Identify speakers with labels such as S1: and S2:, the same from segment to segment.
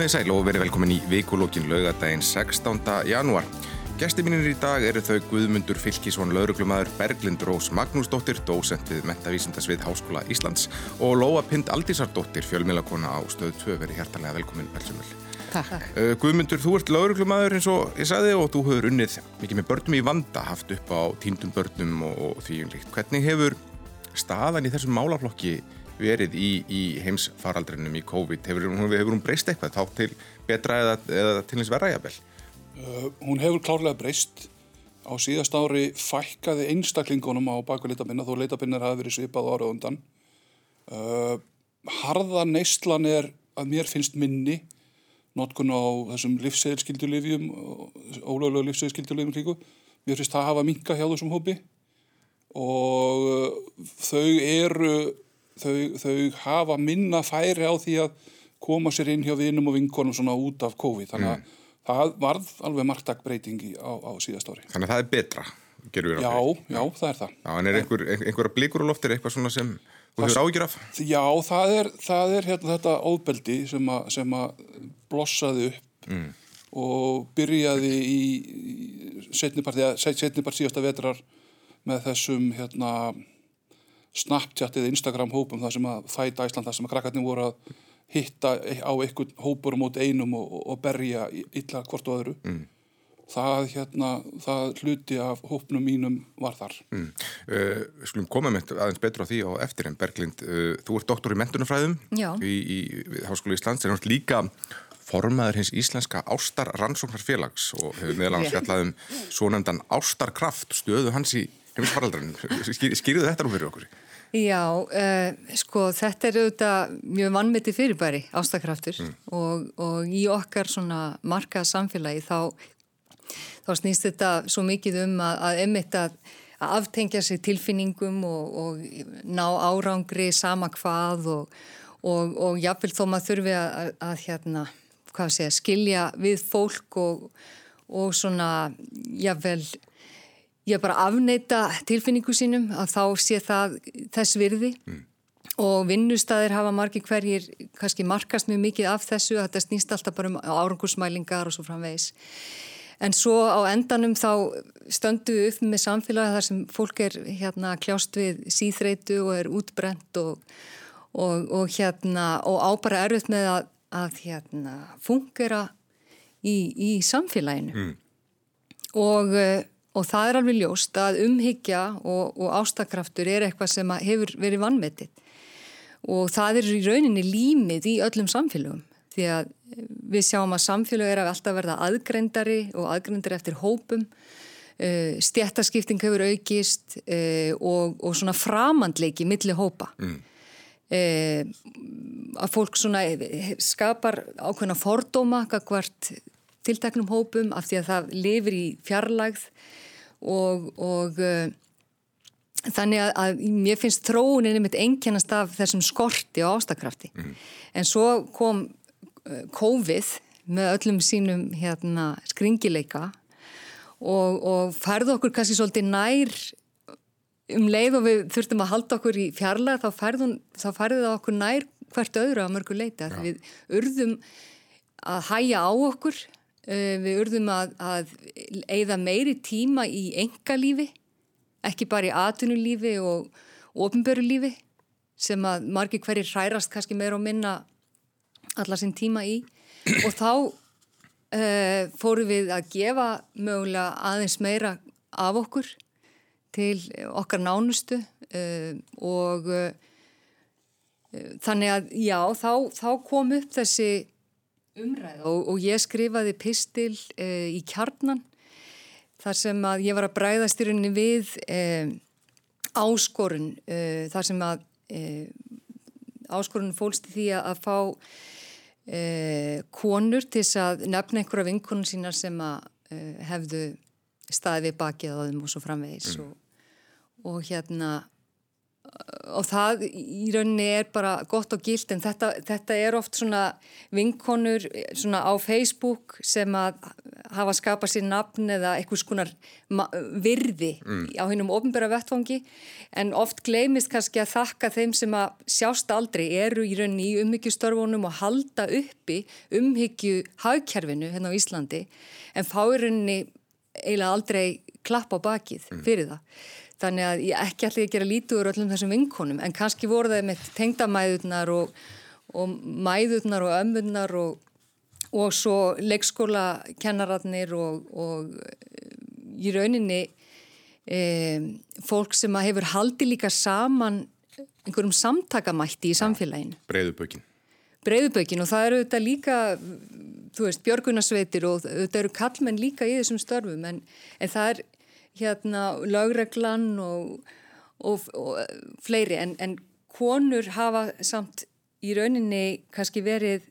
S1: Komið í sæl og verið velkomin í vikulókin laugadaginn 16. janúar. Gæsti mínir í dag eru þau Guðmundur Fylkísson, lauruglumæður Berglind Rós Magnúsdóttir, dósent við Mentavísindasvið Háskóla Íslands og Lóa Pind Aldísardóttir, fjölmilakona á stöðu 2, verið hjertalega velkomin Belsumöld.
S2: Takk.
S1: Uh, Guðmundur, þú ert lauruglumæður eins og ég sagði og þú hefur unnið mikið með börnum í vanda, haft upp á tíndum börnum og, og því um líkt. Hvernig hefur staðan í þessum málaflokki verið í, í heimsfaraldrinum í COVID? Hefur, hefur hún breyst eitthvað þá til betra eða, eða til eins verra jafnvel?
S3: Uh, hún hefur klárlega breyst. Á síðast ári fækkaði einstaklingunum á baku litabinna þó litabinnir hafi verið svipað ára undan. Uh, harða neistlan er að mér finnst minni notkun á þessum livsseðilskildulifjum, ólöglega livsseðilskildulifjum líku. Mér finnst það að hafa minka hjá þessum hópi og uh, þau eru, þau, þau hafa minna færi á því að koma sér inn hjá vinum og vinkonum svona út af COVID. Þannig að mm. það varð alveg margtak breytingi á, á síðast ári.
S1: Þannig að það er betra, gerur við
S3: á því? Já, já, það er það.
S1: Já, en er einhver, einhverja blíkur á loftir, eitthvað svona sem þú hefur ágjur af?
S3: Já, það er, það er hérna þetta óbeldi sem, a, sem að blossaði upp mm. og byrjaði í, í setnipart síðasta vetrar með þessum hérna Snapchat eða Instagram hópum þar sem að fæta Ísland þar sem að krakkarnir voru að hitta á einhvern hópur mot einum og, og berja illa hvort og öðru mm. það, hérna, það hluti af hópnum mínum var þar mm.
S1: uh, Skulum koma með aðeins betur á því á eftir en Berglind, uh, þú ert doktor í mentunafræðum í, í, í Háskólu Íslands en þú ert líka formaður hins íslenska Ástar Rannsóknarfélags og hefur meðal hans fjallað um svo nefndan Ástarkraft stöðu hans í. Skýrðu þetta nú fyrir okkur?
S2: Já, uh, sko þetta er auðvitað mjög vannmyndi fyrirbæri ástakraftur mm. og, og í okkar svona markað samfélagi þá, þá snýst þetta svo mikið um að, að emitt að, að aftengja sig tilfinningum og, og ná árangri sama hvað og, og jáfnvel þó maður þurfi að, að hérna, hvað segja, skilja við fólk og svona jáfnvel ég bara afneita tilfinningu sínum að þá sé það þess virði mm. og vinnustæðir hafa margir hverjir kannski markast mjög mikið af þessu að þetta snýst alltaf bara um árangursmælingar og svo framvegis. En svo á endanum þá stöndu við upp með samfélagi þar sem fólk er hérna kljást við síþreitu og er útbrent og, og, og hérna og ábara erfitt með að, að hérna fungera í, í samfélaginu. Mm. Og Og það er alveg ljóst að umhyggja og, og ástakraftur er eitthvað sem hefur verið vannmetið. Og það er í rauninni límið í öllum samfélögum. Því að við sjáum að samfélög er að alltaf verða aðgrendari og aðgrendari eftir hópum. Uh, Stjættaskipting hefur aukist uh, og, og svona framandleiki millir hópa. Mm. Að fólk svona skapar ákveðna fordóma hvert tilteknum hópum af því að það lifir í fjarlægð og, og uh, þannig að, að mér finnst þróunin einmitt engjannast af þessum skorti og ástakrafti mm. en svo kom uh, COVID með öllum sínum hérna, skringileika og, og færðu okkur kannski svolítið nær um leið og við þurftum að halda okkur í fjarlæð þá færðu það okkur nær hvert öðru að mörgu leita við urðum að hæja á okkur Eh, við urðum að, að eigða meiri tíma í engalífi, ekki bara í atvinnulífi og ofinbörulífi sem að margir hverjir hrærast kannski meira og minna allar sinn tíma í. Og þá uh, fóru við að gefa mögulega aðeins meira af okkur til okkar nánustu uh, og uh, þannig að já, þá, þá kom upp þessi umræða og, og ég skrifaði pistil uh, í kjarnan þar sem að ég var að bræðast í rauninni við uh, áskorun uh, þar sem að áskorun fólst í því að fá konur til þess að nefna einhverja vinkunum sínar sem að hefðu staðið við bakið á þeim og svo framvegis mm. og, og hérna og það í rauninni er bara gott og gilt en þetta, þetta er oft svona vinkonur svona á Facebook sem að hafa skapað sér nafn eða eitthvað skonar virði mm. á hennum ofnbæra vettfangi en oft gleimist kannski að þakka þeim sem að sjást aldrei eru í rauninni í umhyggjustörfunum og halda uppi umhyggju hagkerfinu hérna á Íslandi en fá í rauninni eiginlega aldrei klapp á bakið mm. fyrir það. Þannig að ég ekki allir að gera lítuður öllum þessum vinkonum en kannski voru það með tengdamæðurnar og, og mæðurnar og ömmurnar og, og svo leikskóla kennararnir og, og í rauninni e, fólk sem hefur haldið líka saman einhverjum samtakamætti í samfélaginu.
S1: Breiðubökin.
S2: Breiðubökin og það eru þetta líka þú veist, björgunarsveitir og þetta eru kallmenn líka í þessum störfum en, en það er hérna lögreglan og, og, og fleiri en, en konur hafa samt í rauninni kannski verið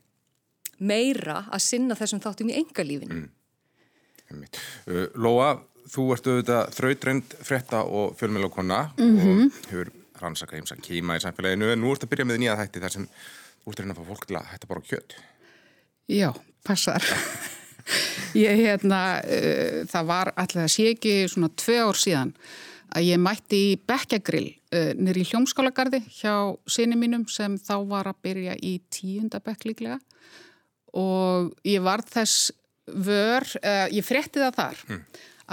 S2: meira að sinna þessum þáttum í engalífinu.
S1: Mm. Uh, Lóa, þú ert auðvitað þraudrend fretta og fjölmjölokonna mm -hmm. og hefur rannsaka heims að kýma í samfélaginu en nú ert að byrja með nýja þætti þar sem þú ert að reyna að fá fólk til að hætta bara kjött.
S4: Já, passar. ég hérna, uh, það var alltaf að sé ekki svona tvei ár síðan að ég mætti í Bekkjagrill uh, nýri í Hljómskálagarði hjá sinni mínum sem þá var að byrja í tíundabekk líklega og ég var þess vör, uh, ég fretti það þar mm.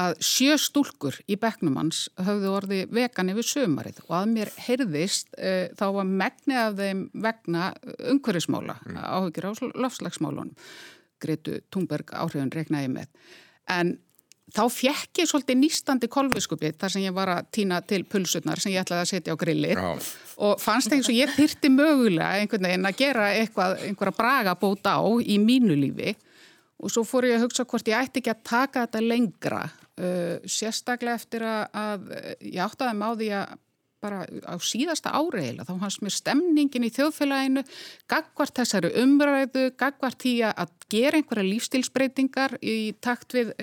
S4: að sjö stúlkur í bekknum hans höfðu orði vegan yfir sömarið og að mér heyrðist uh, þá var megni af þeim vegna umhverfismála mm. áhugir á lofslagsmálunum Gretu Tungberg áhrifun reknaði með. En þá fjekk ég svolítið nýstandi kolviskupið þar sem ég var að týna til pulsurnar sem ég ætlaði að setja á grillir Já. og fannst eins og ég pyrti mögulega einhvern veginn að gera eitthvað, einhverja braga bóta á í mínu lífi og svo fór ég að hugsa hvort ég ætti ekki að taka þetta lengra uh, sérstaklega eftir að, að ég áttaði því að bara á síðasta áreila þá hans mér stemningin í þjóðfélaginu gagvart þessari umræðu gagvart því að gera einhverja lífstilsbreytingar í takt við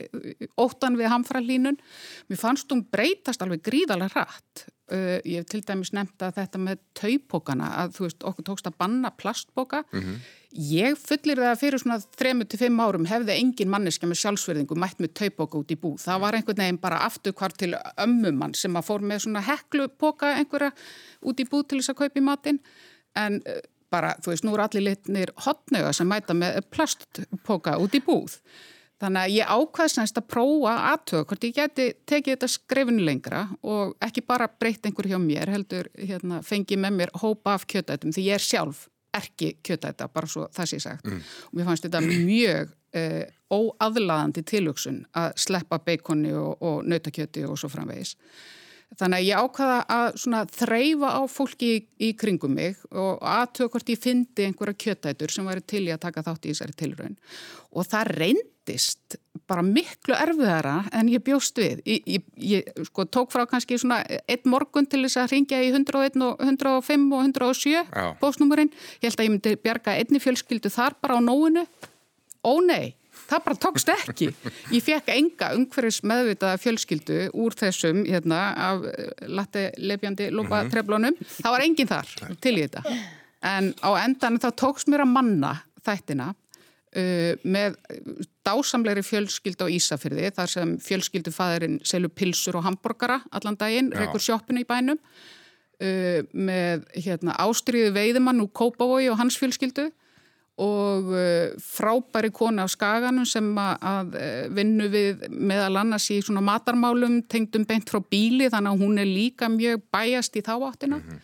S4: óttan við hamfralínun mér fannst hún breytast alveg gríðalega rætt uh, ég hef til dæmis nefnt að þetta með taupókana að þú veist okkur tókst að banna plastbóka mm -hmm. Ég fullir það að fyrir svona 3-5 árum hefði engin manneska með sjálfsverðingu mætt með taupóka út í bú. Það var einhvern veginn bara aftur hvar til ömmumann sem að fór með svona heklupoka einhverja út í bú til þess að kaupa í matin. En eh, bara, þú veist, nú er allir litnir hotnöga sem mæta með plastpoka út í búð. Þannig að ég ákvæðsnæst að prófa aðtöða hvort ég geti tekið þetta skrefinu lengra og ekki bara breytt einhver hjá mér, heldur hérna, fengi með mér hópa af kjötætum því ég er sjálf ekki kjötæta, bara svo það sé sagt. Mm. Og mér fannst þetta mjög eh, óaðlaðandi tilugsun að sleppa beikonni og, og nautakjöti og svo framvegis. Þannig að ég ákvaða að þreyfa á fólki í, í kringum mig og aðtöða hvort ég fyndi einhverja kjötætur sem væri til í að taka þátt í þessari tilraun. Og það reyndist bara miklu erfiðara en ég bjóst við. Ég, ég, ég sko, tók frá kannski svona einn morgun til þess að ringja í 101 og 105 og 107 bósnúmurinn. Ég held að ég myndi bjarga einni fjölskyldu þar bara á nóinu. Ó nei! Það bara tókst ekki. Ég fekk enga umhverfis meðvitaða fjölskyldu úr þessum hérna, af eh, latte lefjandi lópa mm -hmm. treflónum. Það var enginn þar til í þetta. En á endan þá tókst mér að manna þættina uh, með dásamleiri fjölskyld á Ísafyrði þar sem fjölskyldufæðurinn selur pilsur og hambúrgara allan daginn, reykur sjóppinu í bænum uh, með hérna, ástriðu veiðumann úr Kópavói og hans fjölskyldu og uh, frábæri kona á skaganum sem að uh, vinnu við meðal annars í svona matarmálum tengdum beint frá bíli þannig að hún er líka mjög bæjast í þááttina mm -hmm.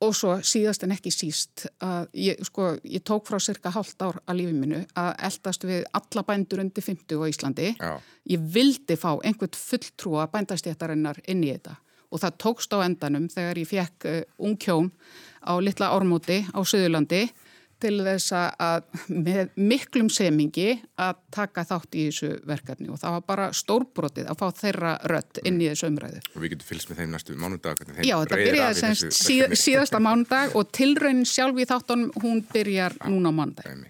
S4: og svo síðast en ekki síst að ég, sko, ég tók frá cirka halvt ár að lífið minu að eldast við alla bændur undir 50 á Íslandi Já. ég vildi fá einhvert fulltrúa bændastéttarinnar inn í þetta og það tókst á endanum þegar ég fekk uh, ungkjón á litla ármóti á Suðurlandi til þess að með miklum semingi að taka þátt í þessu verkefni og það var bara stórbrotið að fá þeirra rött inn í þessu umræðu. Og
S1: við getum fylgst með þeim næstu mánudag.
S4: Já, þetta byrjaði semst síð, síðasta mánudag og tilraunin sjálf í þáttunum hún byrjar ah, núna á mánudag.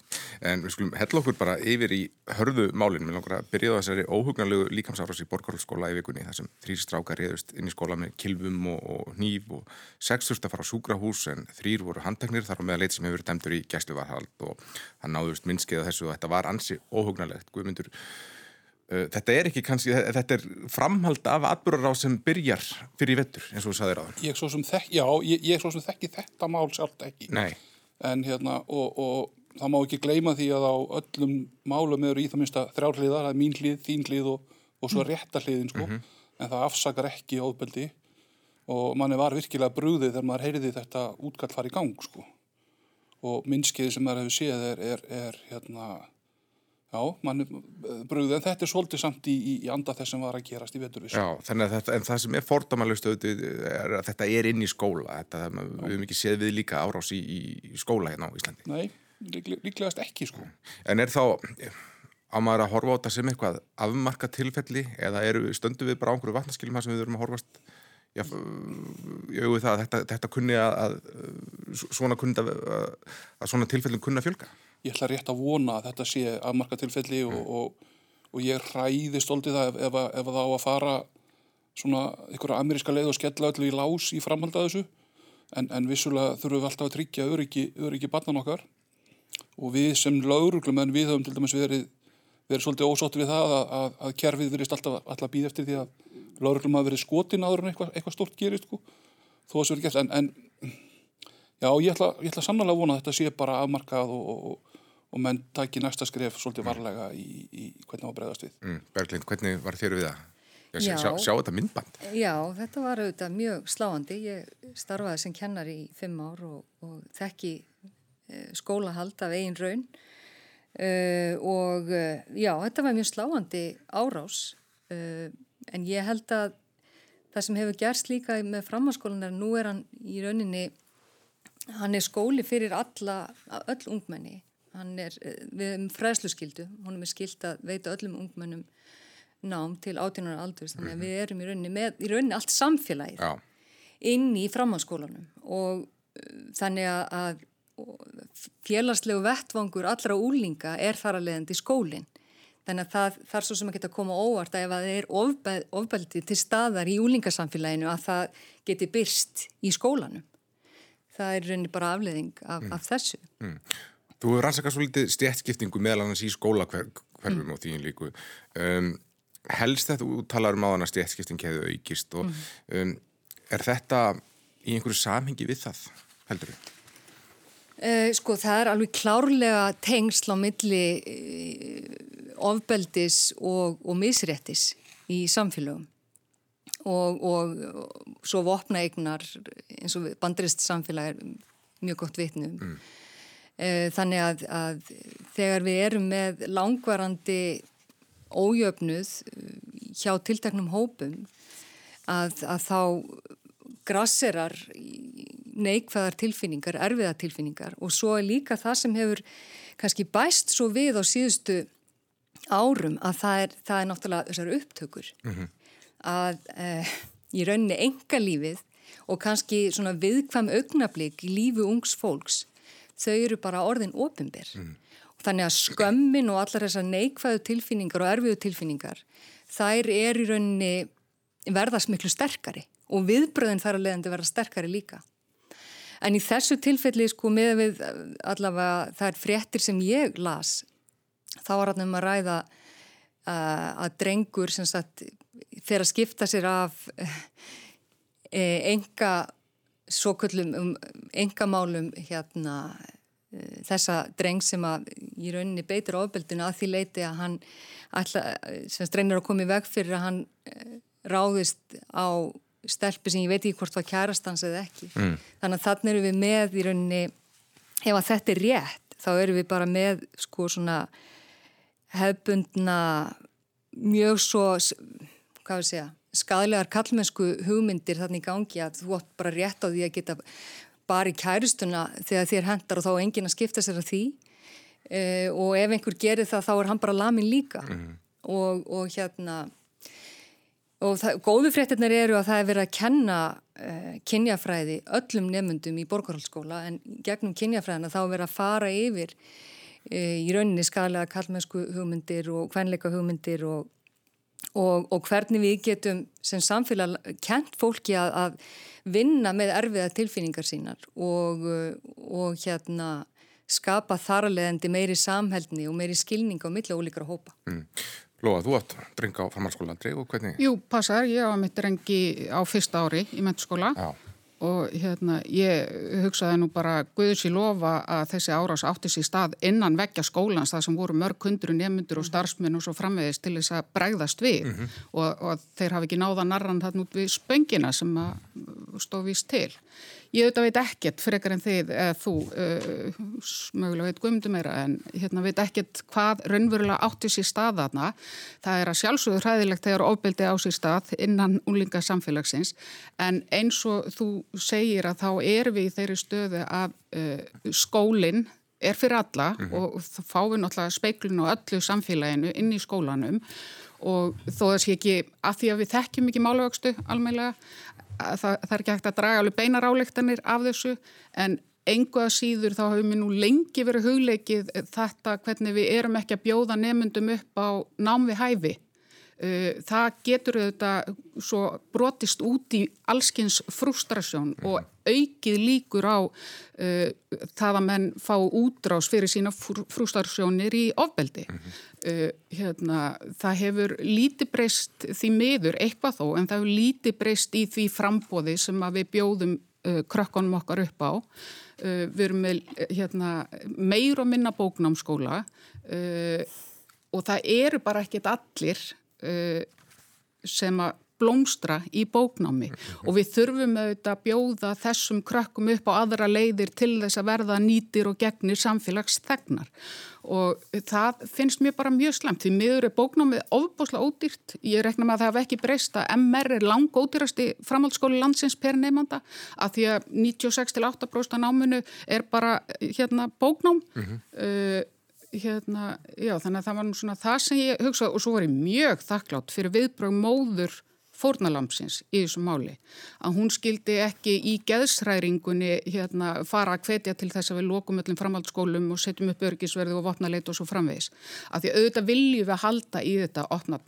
S1: En við skulum hella okkur bara yfir í hörðu málinu. Við langar að byrja á þessari óhugnarlegu líkamsáfras í Borgarhólskóla í vikunni þar sem þrýr strákar reyðust inn í skóla með kilvum og, og nýf og sex þurft að fara á súgrahús en þrýr voru handteknir þar á meða leit sem hefur dæmtur í gæsluvarhald og það náðust minnskið að þessu og þetta var ansi óhugnarlegt. Guðmyndur, Uh, þetta er ekki kannski, þetta er framhald af atbúrar á sem byrjar fyrir vettur eins og þú saðir á það.
S3: Ég svo sem þekki, já, ég, ég svo sem þekki þetta mál sjálft ekki.
S1: Nei.
S3: En hérna, og, og það má ekki gleyma því að á öllum málum eru í það minnst að þrjárliðar, það er mín hlið, þín hlið og, og svo mm. réttarliðin, sko. Mm -hmm. En það afsakar ekki óbeldi og manni var virkilega brúðið þegar maður heyriði þetta útkall fara í gang, sko. Og minnskiði sem maður hefur séð er, er, er hérna Já, mann brúði, en þetta er svolítið samt í, í, í anda þess sem var að gerast í veturvísu.
S1: Já, þannig að þetta, en það sem er fordamælust er að þetta er inn í skóla, þetta, við hefum ekki séð við líka árás í, í skóla hérna á Íslandi.
S3: Nei, líkle, líklegast ekki sko.
S1: En er þá, á maður að horfa á þetta sem eitthvað afmarka tilfelli eða eru stöndu við bara á einhverju vatnaskilum sem við þurfum að horfast, ég auðvitað að þetta, þetta kunni að, að svona, kunni að, að svona tilfellin kunna fjölga?
S3: ég ætla rétt að vona að þetta sé afmarka tilfelli og, mm. og, og ég ræði stoltið það ef, ef, það á að fara svona einhverja ameríska leið og skella öllu í lás í framhald að þessu en, en vissulega þurfum við alltaf að tryggja öryggi, öryggi barnan okkar og við sem lauruglum en við höfum til dæmis verið, verið svolítið ósótt við það að, að, að kerfið verist alltaf, alltaf býð eftir því að lauruglum hafa verið skotin aður en eitthvað, eitthvað stort gerist sko, þó að það verið gert en, en já, ég ætla, ég ætla sannlega að vona að þetta sé bara afmarkað og, og, og menn taki næsta skref svolítið varlega í, í hvernig það var bregðast við.
S1: Mm, Berglind, hvernig var þér við það? Já, sjá, sjá þetta myndband?
S2: Já, þetta var auðvitað mjög sláandi. Ég starfaði sem kennar í fimm ár og, og þekki eh, skólahald af eigin raun uh, og uh, já, þetta var mjög sláandi árás uh, en ég held að það sem hefur gerst líka með framhanskólanar, nú er hann í rauninni, hann er skóli fyrir alla, öll ungmenni. Hann er eh, við fræðsluskyldu, hún er skild að veita öllum ungmennum nám til átjónar aldurs, þannig að mhm. við erum í rauninni með, í rauninni allt samfélagið Já. inn í framhanskólanum og uh, þannig að félagslegu vettvangur allra úlinga er þar að leiðandi skólinn þannig að það þarf svo sem að geta að koma óvart að ef að það er ofbeld, ofbeldi til staðar í úlingasamfélaginu að það geti byrst í skólanum það er rauninni bara afleiðing af, mm. af þessu mm.
S1: Þú hefur rannsakað svolítið stjættskiptingu meðal annars í skólakverfum mm. og þín líku. Um, helst þetta úttalar um á þann að stjættskipting hefur aukist og mm. um, er þetta í einhverju samhengi við það, heldur þið?
S2: Uh, sko það er alveg klárlega tengsl á milli uh, ofbeldis og, og misréttis í samfélögum og, og, og svo vopna eignar eins og bandrist samfélag er mjög gott vitnum. Mm. Eh, þannig að, að þegar við erum með langvarandi ójöfnuð eh, hjá tilteknum hópum að, að þá grasserar neikvæðar tilfinningar, erfiða tilfinningar og svo er líka það sem hefur kannski bæst svo við á síðustu árum að það er, það er náttúrulega þessar upptökur mm -hmm. að eh, í rauninni enga lífið og kannski svona viðkvæm augnablík í lífi ungs fólks þau eru bara orðin ofinbyr. Mm. Þannig að skömmin og allar þessar neikvæðu tilfinningar og erfiðu tilfinningar, þær er í rauninni verðast miklu sterkari og viðbröðin þar að leiðandi verða sterkari líka. En í þessu tilfelli, sko, með við allavega þær fréttir sem ég las, þá var hann um að ræða uh, að drengur sem sagt fyrir að skipta sér af uh, enga svo köllum um engamálum hérna uh, þessa dreng sem að í rauninni beitur ofbeldinu að því leiti að hann ætla, sem streynir að koma í veg fyrir að hann ráðist á stelpi sem ég veit ekki hvort var kærastans eða ekki. Mm. Þannig að þannig erum við með í rauninni, ef að þetta er rétt, þá erum við bara með sko svona hefbundna mjög svo, hvað við segja, skadlegar kallmennsku hugmyndir þannig í gangi að þú átt bara rétt á því að geta bara í kæristuna þegar þér hendar og þá er engin að skipta sér að því e, og ef einhver gerir það þá er hann bara lamin líka mm og, og hérna og það, góðu fréttinir eru að það er verið að kenna e, kynjafræði öllum nefnundum í borgarhaldsskóla en gegnum kynjafræðina þá er verið að fara yfir e, í rauninni skadlega kallmennsku hugmyndir og kvenleika hugmyndir og og, og hvernig við getum sem samfélag kent fólki að, að vinna með erfiða tilfinningar sínar og, og hérna skapa þarleðandi meiri samhældni og meiri skilning á milla ólíkra hópa. Mm.
S1: Lóa, þú átt dreng á framhalskólandri og hvernig?
S4: Jú, passar, ég á mitt drengi á fyrsta ári í mentskóla og hérna ég hugsaði nú bara Guðs í lofa að þessi árás átti sér stað innan veggja skólans það sem voru mörg hundru nefnundur og starfsmenn og svo framvegist til þess að bregðast við mm -hmm. og, og þeir hafi ekki náða narran þarna út við spöngina sem að stóðist til. Ég auðvitað veit ekkert frekar en þið eða þú, uh, mögulega veit guðmyndu meira en hérna veit ekkert hvað raunverulega átti sér stað þarna. Það er að sjálfsögðu hræðilegt þegar ofbeldi á sér stað innan úlinga samfélagsins en eins og þú segir að þá er við í þeirri stöðu að uh, skólinn er fyrir alla mm -hmm. og þá fáum við náttúrulega speiklun og öllu samfélaginu inn í skólanum og þó þess ekki að því að við þekkjum ekki málvöxtu almeinlega það, það er ekki hægt að draga alveg beinar álektanir af þessu en engu að síður þá hefur mér nú lengi verið hugleikið þetta hvernig við erum ekki að bjóða nefnundum upp á nám við hæfi. Uh, það getur auðvitað svo brotist út í allskins frustrasjón mm. og aukið líkur á uh, það að menn fá útrás fyrir sína frustrasjónir í ofbeldi. Mm -hmm. uh, hérna, það hefur lítið breyst því miður eitthvað þó en það hefur lítið breyst í því frambóði sem við bjóðum uh, krökkunum okkar upp á. Við erum með hérna, meir og minna bóknámskóla og það eru bara ekkit allir sem að blómstra í bóknámi. Og við þurfum auðvitað að bjóða þessum krökkum upp á aðra leiðir til þess að verða nýtir og gegnir samfélagsþegnar. Og það finnst mér bara mjög slemt því miður er bóknámið ofbúslega ódýrt. Ég rekna með að það hef ekki breyst að MR er lang ódýrasti framhaldsskóli landsins per nefnanda að því að 96-8% náminu er bara hérna bóknám. Mm -hmm. uh, hérna, já, þannig að það var nú svona það sem ég hugsaði og svo var ég mjög þakklátt fyrir viðbrög móður fórnalamsins í þessu máli að hún skildi ekki í geðsræringunni hérna fara að hvetja til þess að við lokum öllum framhaldsskólum og setjum upp örgisverði og vopnaleit og svo framvegis að því auðvitað viljum við halda í þetta opna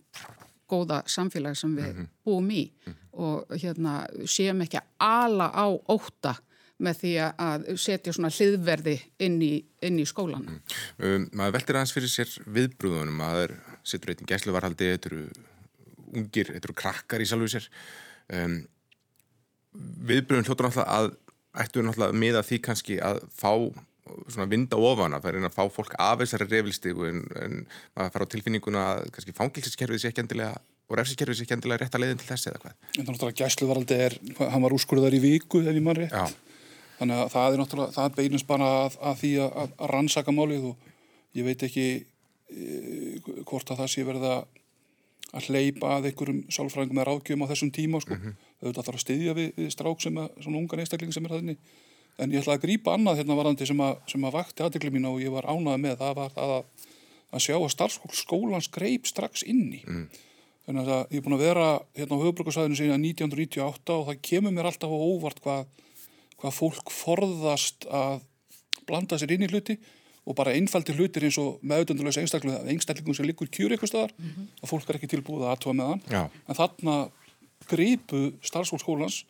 S4: góða samfélag sem við -hmm. búum í -hmm. og hérna séum ekki ala á óta með því að setja svona hliðverði inn í, inn í skólan. Mm.
S1: Um, maður veldir aðeins fyrir sér viðbrúðunum, maður setur eitthvað gæsluvarhaldi, þetta eru ungir, þetta eru krakkar í salvu sér. Um, viðbrúðun hljóttur náttúrulega að, ættu náttúrulega með að því kannski að fá svona vinda ofana, það er einn að fá fólk af þessari reyflistigu en, en maður fara á tilfinninguna að kannski fangilsiskerfið sé ekki endilega og refsiskerfið sé ekki endilega rétt að leiðin til þess eða hvað.
S3: En þannig að gæsluvarhaldi er, hann var úrskurðar í viku ef ég mann rétt. Já. Þannig að það er náttúrulega, það beinist bara að, að því að, að rannsaka málið og ég veit ekki e, hvort að það sé verða að hleypa að einhverjum sálfræðingum með ráðgjöfum á þessum tíma sko. Mm -hmm. Það er alltaf að styðja við, við strák sem að, svona ungan einstakling sem er þarna. En ég ætla að grípa annað hérna varandi sem að, sem að vakti aðdegli mín og ég var ánað með það var það að, að sjá að starfskólans greip strax inni. Mm. Þannig að ég er búin að vera hérna á höfbrukarsæðinu síðan 1998 og það kemur mér alltaf á óvart hvað hvað fólk forðast að blanda sér inn í hluti og bara einfaldi hlutir eins og meðutundulegs einstaklingum sem likur kjúri eitthvað staðar mm -hmm. að fólk er ekki tilbúið að aðtóa með hann. Já. en þarna greipu starfsfólkskólans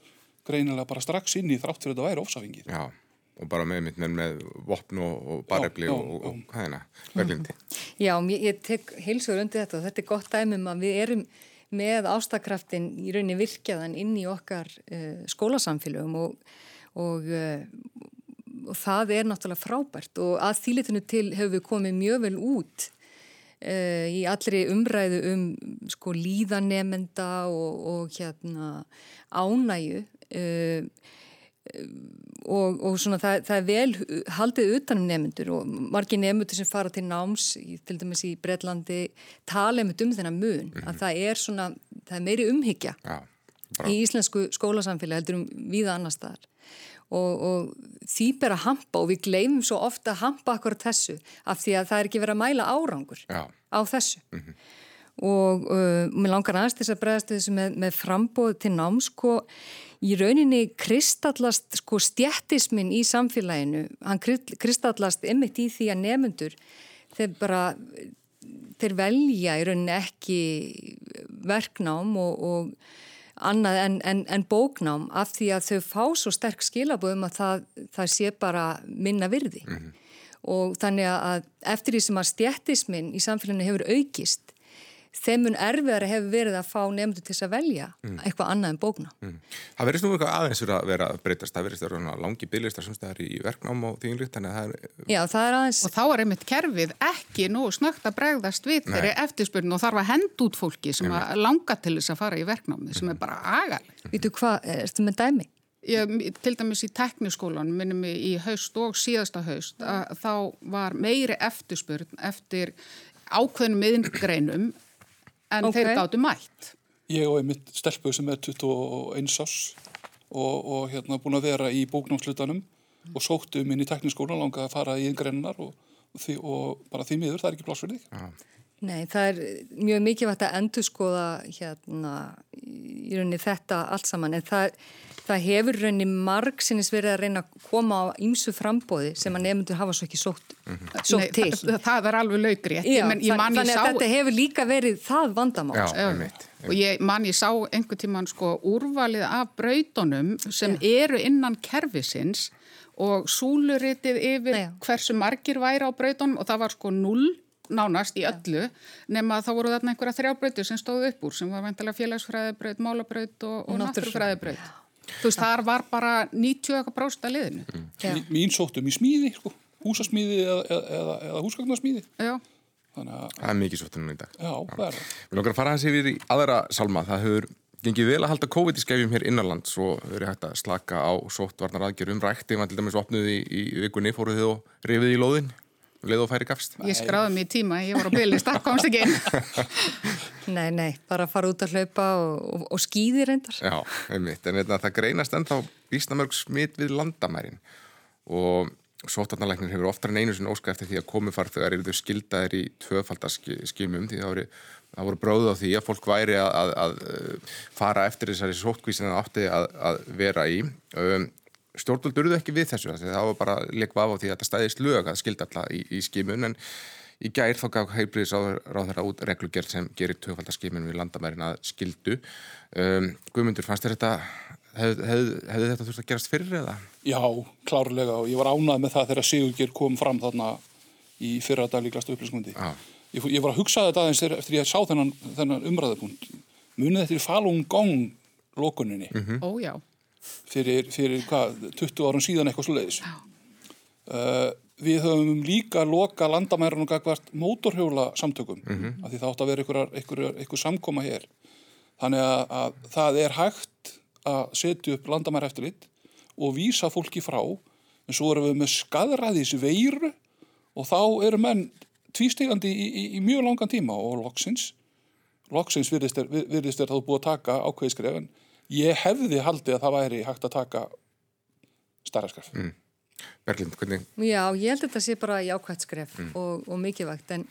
S3: greinilega bara strax inn í þrátt fyrir að þetta væri ofsafingir
S1: Já, og bara með, með, með vopn og, og barefli og, það, verðlindi
S2: Já, ég, ég tek heilsugur undir þetta og þetta er gott dæmum að við erum með ástakraftin í rauninni virkjaðan inn í okkar uh, skólasamfélögum og og, eh, og það er náttúrulega frábært. Og að þýlitinu til hefur við komið mjög vel út uh, í allri umræðu um sko líðanemenda og, og hérna ánægu uh, og, og svona það, það er vel haldið utanum nefnendur og margir nefnendur sem fara til náms til dæmis í Breitlandi tala um þennan mun mm -hmm. að það er svona, það er meiri umhyggja ja, í íslensku skólasamfélagi heldur um viða annar staðar og, og því ber að hampa og við gleymum svo ofta að hampa akkurat þessu af því að það er ekki verið að mæla árangur Já. á þessu mm -hmm. og uh, mér langar aðeins þess að bregðast þessu með, með frambóð til námsko í rauninni kristallast sko stjættismin í samfélaginu hann kristallast ymmit í því að nefnendur þeir bara þeir velja í rauninni ekki verknám og, og annað en, en, en bóknám af því að þau fá svo sterk skilaböðum að það, það sé bara minna virði mm -hmm. og þannig að eftir því sem að stjættismin í samfélaginu hefur aukist þeim mun erfiðar hefur verið að fá nefndu til að velja mm. eitthvað annað en bókna. Mm.
S1: Það verðist nú eitthvað aðeins fyrir að vera breytast, það verðist að vera langi byggilistar sem er í verknám og þannig að það er...
S2: Já, það er aðeins...
S4: Og þá er einmitt kerfið ekki nú snögt að bregðast við þeirri eftirspurning og þarf að henda út fólki sem að langa til þess að fara í verknámi, sem er bara agal.
S2: Vítu hvað, erstu með dæmi?
S4: Ég, til dæmis í tekniskólan, minnum við í haust og síðasta haust, að þá var meiri eftirspurn eftir ákveðnum miðingreinum en okay. þeir gáttu mætt.
S3: Ég og einmitt stelpuð sem er 21 ás og, og hérna búin að vera í bóknámslutanum mm. og sóttu minn í tekniskólan langa að fara í yngreinar og, og, og bara því miður, það er ekki þig. Ja.
S2: Nei, það er mjög mikilvægt að endur skoða hérna í rauninni þetta allt saman en það, það hefur rauninni marg sinnis verið að reyna að koma á ýmsu frambóði sem að nefndur hafa svo ekki sótt, -hmm. sótt Nei, til.
S4: Það, það er alveg laugri.
S2: Þannig að sá... þetta hefur líka verið það vandamál. Já,
S1: sko. einmitt.
S4: Og ég, mann, ég sá einhver tíman sko úrvalið af brautunum sem Já. eru innan kervisins og súluritið yfir Já. hversu margir væri á brautunum og það var sko null nánast í öllu nema þá voru þarna einhverja þrjábröytur sem stóðu upp úr sem var vantilega félagsfræðibraut, málabraut og, og náttúrfræðibraut. Þú veist, þar var bara 90 brósta liðinu.
S3: Mm. Mín sóttum í smíði, sko, húsasmíði eða, eða, eða húsgagnarsmíði.
S4: Já.
S1: Þannig að... Það er mikið sóttunum í dag.
S3: Já, það er það.
S1: Við langar að fara hans yfir í aðra salma. Það hefur gengið vel að halda COVID í skefjum hér innanlands og verið hægt að slaka á sóttvarnar aðgjörum rækti. Man til dæmis opnuði í, í vikunni, fóruð þið og rifið í lóðin leið og færi gafst?
S4: Ég skráði mér í tíma, ég var á bylist, það komst ekki inn.
S2: nei, nei, bara fara út að hlaupa og, og, og skýði reyndar.
S1: Já, einmitt, en veitna, það greinast ennþá vísnamörg smitt við landamærin og sótarnalæknir hefur oftar en einu sinni óska eftir því að komufarþegar eru þau skildaðir í tvöfaldaskimum því það voru, það voru bróð á því að fólk væri að, að, að fara eftir þessari sótkvísina átti að, að vera í. Um, stjórnvöld urðu ekki við þessu það var bara leikva af á því að þetta stæðist lög að skilda alltaf í, í skimun en í gær þá gaf heilbriðis á þeirra út reglugjörð sem gerir töfaldarskimun við landamærin að skildu. Um, Guðmundur, fannst þér þetta hefði hef, hef þetta þurft að gerast fyrir eða?
S3: Já, klárlega og ég var ánað með það þegar Sigurger kom fram þarna í fyrra daglíklastu upplýskundi ég, ég var að hugsa þetta aðeins eftir ég sá þennan, þennan umræðapunkt munið þetta í falun gong lókuninni
S4: mm -hmm.
S3: Fyrir, fyrir hvað, 20 árum síðan eitthvað svo leiðis. Uh, við höfum líka loka landamærunum gagvart mótorhjóla samtökum mm -hmm. af því það átt að vera einhver, einhver, einhver samkoma hér. Þannig að, að það er hægt að setja upp landamæra eftir litt og vísa fólki frá en svo erum við með skadræðis veiru og þá eru menn tvístegandi í, í, í mjög langan tíma og loksins loksins virðist er, virðist er þá búið að taka ákveðiskref en ég hefði haldið að það væri hægt að taka starra skref mm.
S1: Berglind, hvernig?
S2: Já, ég held að þetta sé bara jákvægt skref mm. og, og mikilvægt en,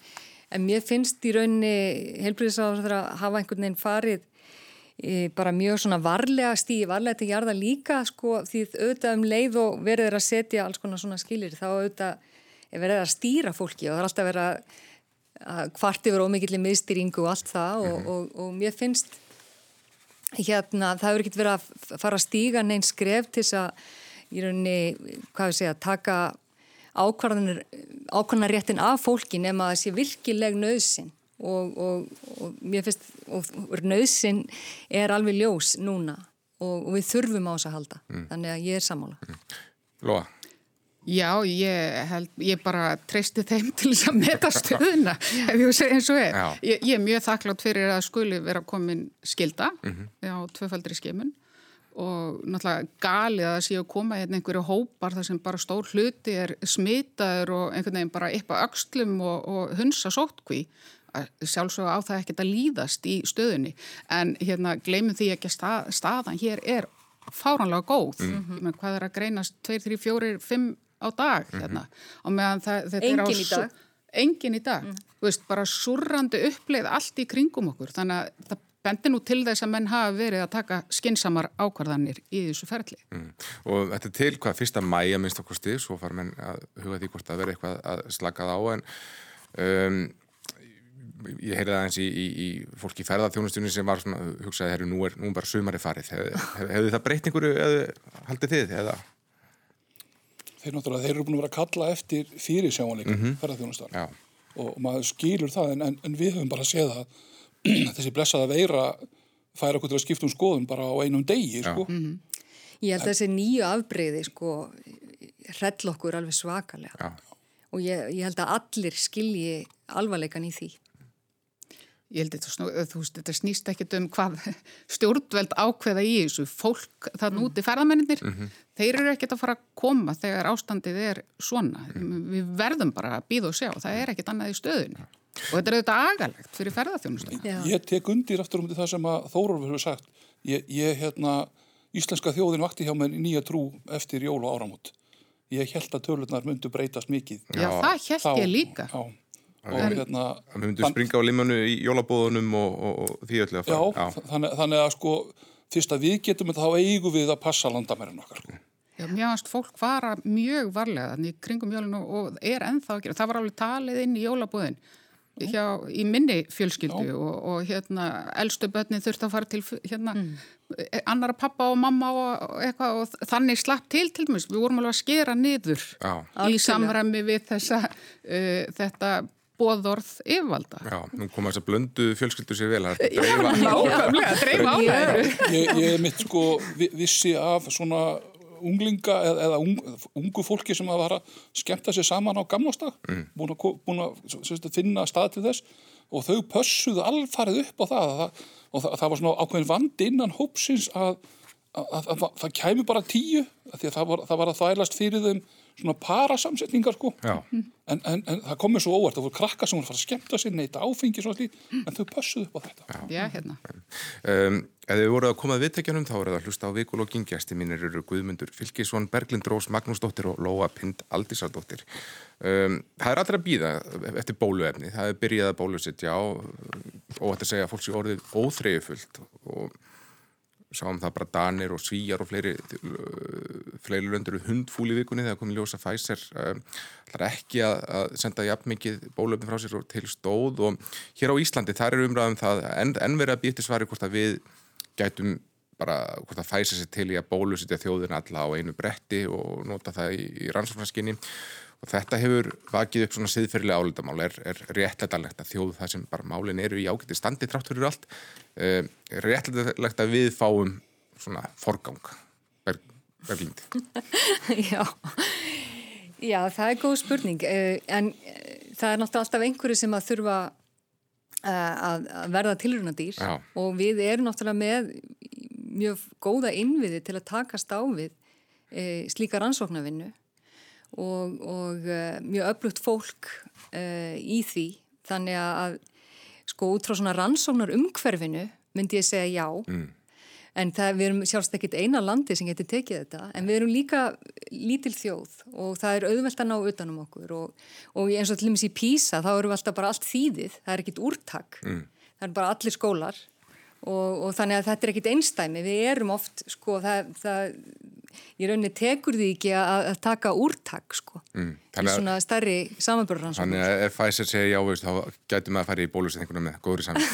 S2: en mér finnst í rauninni helbriðisáður að hafa einhvern veginn farið e, bara mjög svona varlega stíði, varlega til jarða líka sko, því auðvitað um leið og verður að setja alls konar svona skilir þá auðvitað er verið að stýra fólki og það er alltaf verið að hvart yfir ómikillir miðstýringu og allt það mm. og, og, og mér finnst hérna, það hefur ekkert verið að fara að stíga neinn skref til þess að í rauninni, hvað við segja, taka ákvarðanir, ákvarðanaréttin af fólki nema sé virkileg nöðsin og, og, og mér finnst, og nöðsin er alveg ljós núna og, og við þurfum á þess að halda, mm. þannig að ég er samála. Mm.
S1: Lóa?
S4: Já, ég, held, ég bara treysti þeim til þess að meta stöðuna ef ég segja eins og er. Ég, ég er mjög þakklátt fyrir að skuli vera komin skilda mm -hmm. á tvöfaldri skimun og náttúrulega galið að séu að koma hérna einhverju hópar þar sem bara stór hluti er smitaður og einhvern veginn bara yppa aukslum og, og hunsa sótkví sjálfsög á það ekkert að líðast í stöðunni en hérna gleymum því ekki að stað, staðan hér er fáránlega góð, mm -hmm. hvað er að greinast 2, 3, 4, 5 á dag mm -hmm. hérna og meðan það, þetta
S2: engin er
S4: á
S2: í dag
S4: engin í dag, mm. veist, bara surrandi uppleið allt í kringum okkur þannig að það bendir nú til þess að menn hafa verið að taka skinsamar ákvarðanir í þessu ferli. Mm.
S1: Og þetta til hvað fyrsta mæja minnst okkur stið, svo far menn að huga því hvort að vera eitthvað að slakað á en um, ég heyrði það eins í, í, í fólki í ferðarþjónustunni sem var svona, hugsaði, herru, nú er, nú bara sumari farið. Hefði hef, hef það breytt einhverju, haldið þið, eða?
S3: Þeir náttúrulega, þeir eru búin að vera að kalla eftir fyrir sjáanleikum mm -hmm. ferðarþjónustar og, og maður skilur það en, en, en við höfum bara séð það þessi blessaða veira færa okkur til að skipta um skoðun bara á einum degi sko. mm -hmm.
S2: Ég held að þessi nýju afbreyði sko hrell okkur alveg svakalega Já. og ég, ég held að allir skilji alvarleikan í því
S4: Ég held þetta, snú, þú veist, þetta snýst ekkit um hvað stjórnveld ákveða í þessu fólk þann mm. úti ferðamenninir mm -hmm. þeir eru ekkit að fara að koma þegar ástandið er svona mm. við verðum bara að býða og sjá, það er ekkit annað í stöðinu og þetta er auðvitað agalegt fyrir ferðarþjónustöðinu.
S3: Ég tek undir aftur um það sem að Þórólfur hefur sagt ég, ég hérna, íslenska þjóðin vakti hjá mér nýja trú eftir jól og áramót ég held að tölunar myndu breytast mikið.
S4: Já, Já það held ég líka.
S3: Já og en, hérna
S1: við myndum springa á limanu í jólabóðunum og, og, og því öllu
S3: að fara já, já. Þannig, þannig að sko fyrst að við getum þá eigum við að passa landamærin okkar sko.
S4: Já, mjög aðast fólk fara mjög varlega þannig kringum jólinu og er ennþá að gera það var alveg talið inn í jólabóðin hjá, í minni fjölskyldu og, og hérna eldstu börnin þurfti að fara til hérna mm. annara pappa og mamma og eitthvað og þannig slapp til til dæmis, við vorum alveg að skera niður Já. í samræmi við þessa uh, þetta bóðorð yfirvalda.
S1: Já, nú koma þess að blöndu fjölskyldu sér vel að
S4: dreifa. Já, nákvæmlega, dreifa á það.
S3: Ég, ég er mitt sko vissi af svona unglinga eða, eða ung, ungu fólki sem að vara skemmta sér saman á gamlastag, mm. búin að, búin að sérst, finna stað til þess og þau pössuðu alfarið upp á það, það og það, það var svona ákveðin vandi innan hópsins að, að, að það kæmi bara tíu, því að það var, það var að þælast fyrir þeim svona parasamsetningar sko. En, en, en það komið svo óvart, það voru krakka sem voru að fara að skemmta sér, neyta áfengi svona slít, en þau pössuðu upp á þetta.
S4: Já, Já hérna.
S1: Um, Ef þið voruð að komað viðtækjanum þá er það að hlusta á vikulógin. Gæsti mínir eru Guðmundur Fylkisson, Berglind Rós Magnúsdóttir og Lóa Pind Aldísardóttir. Um, Það er allra að býða eftir bóluefni, það er byrjað að bólusittja á og þetta segja að fólk sé orðið óþreyjufullt og sáum það bara Danir og Svíjar og fleiri fleiri löndur hundfúli vikunni þegar komið ljósa Pfizer ætlar ekki að, að senda jafn mikið bólöfni frá sér til stóð. Og hér á Íslandi þar eru umræðum það en, en verið að býta svari hvort að við gætum bara hvort að Pfizer sér til í að bólusitja þjóðin alla á einu bretti og nota það í, í rannsóknarskinni og þetta hefur vakið upp svona siðferðilega álutamál er, er réttlætanlegt að þjóðu það sem bara málin eru í ágætti standi trátt fyrir allt? Er réttlætanlegt að við fáum svona forgang? Berglind.
S2: Já. Já, það er góð spurning. Eh, en eh, það er náttúrulega alltaf einhverju sem að þurfa eh, að verða tilrunadýr og við erum náttúrulega með mjög góða innviði til að takast á við slíka rannsóknarvinnu og, og mjög öflugt fólk í því. Þannig að sko út frá svona rannsóknar umhverfinu myndi ég segja já. Mm. En það, við erum sjálfst ekkit eina landi sem getur tekið þetta. En við erum líka lítil þjóð og það er auðvelt að ná utanum okkur. Og, og eins og til dæmis í PISA þá eru við alltaf bara allt þýðið, það er ekkit úrtak. Mm. það er bara allir skólar. Og, og þannig að þetta er ekkit einstæmi við erum oft, sko, það, það í rauninni tekur því ekki að, taka úrtak sko mm, í svona stærri samanbörðaransókn
S1: Þannig að ef Pfizer segir já veist, þá gætum við að fara í bólusetninguna með góðri saman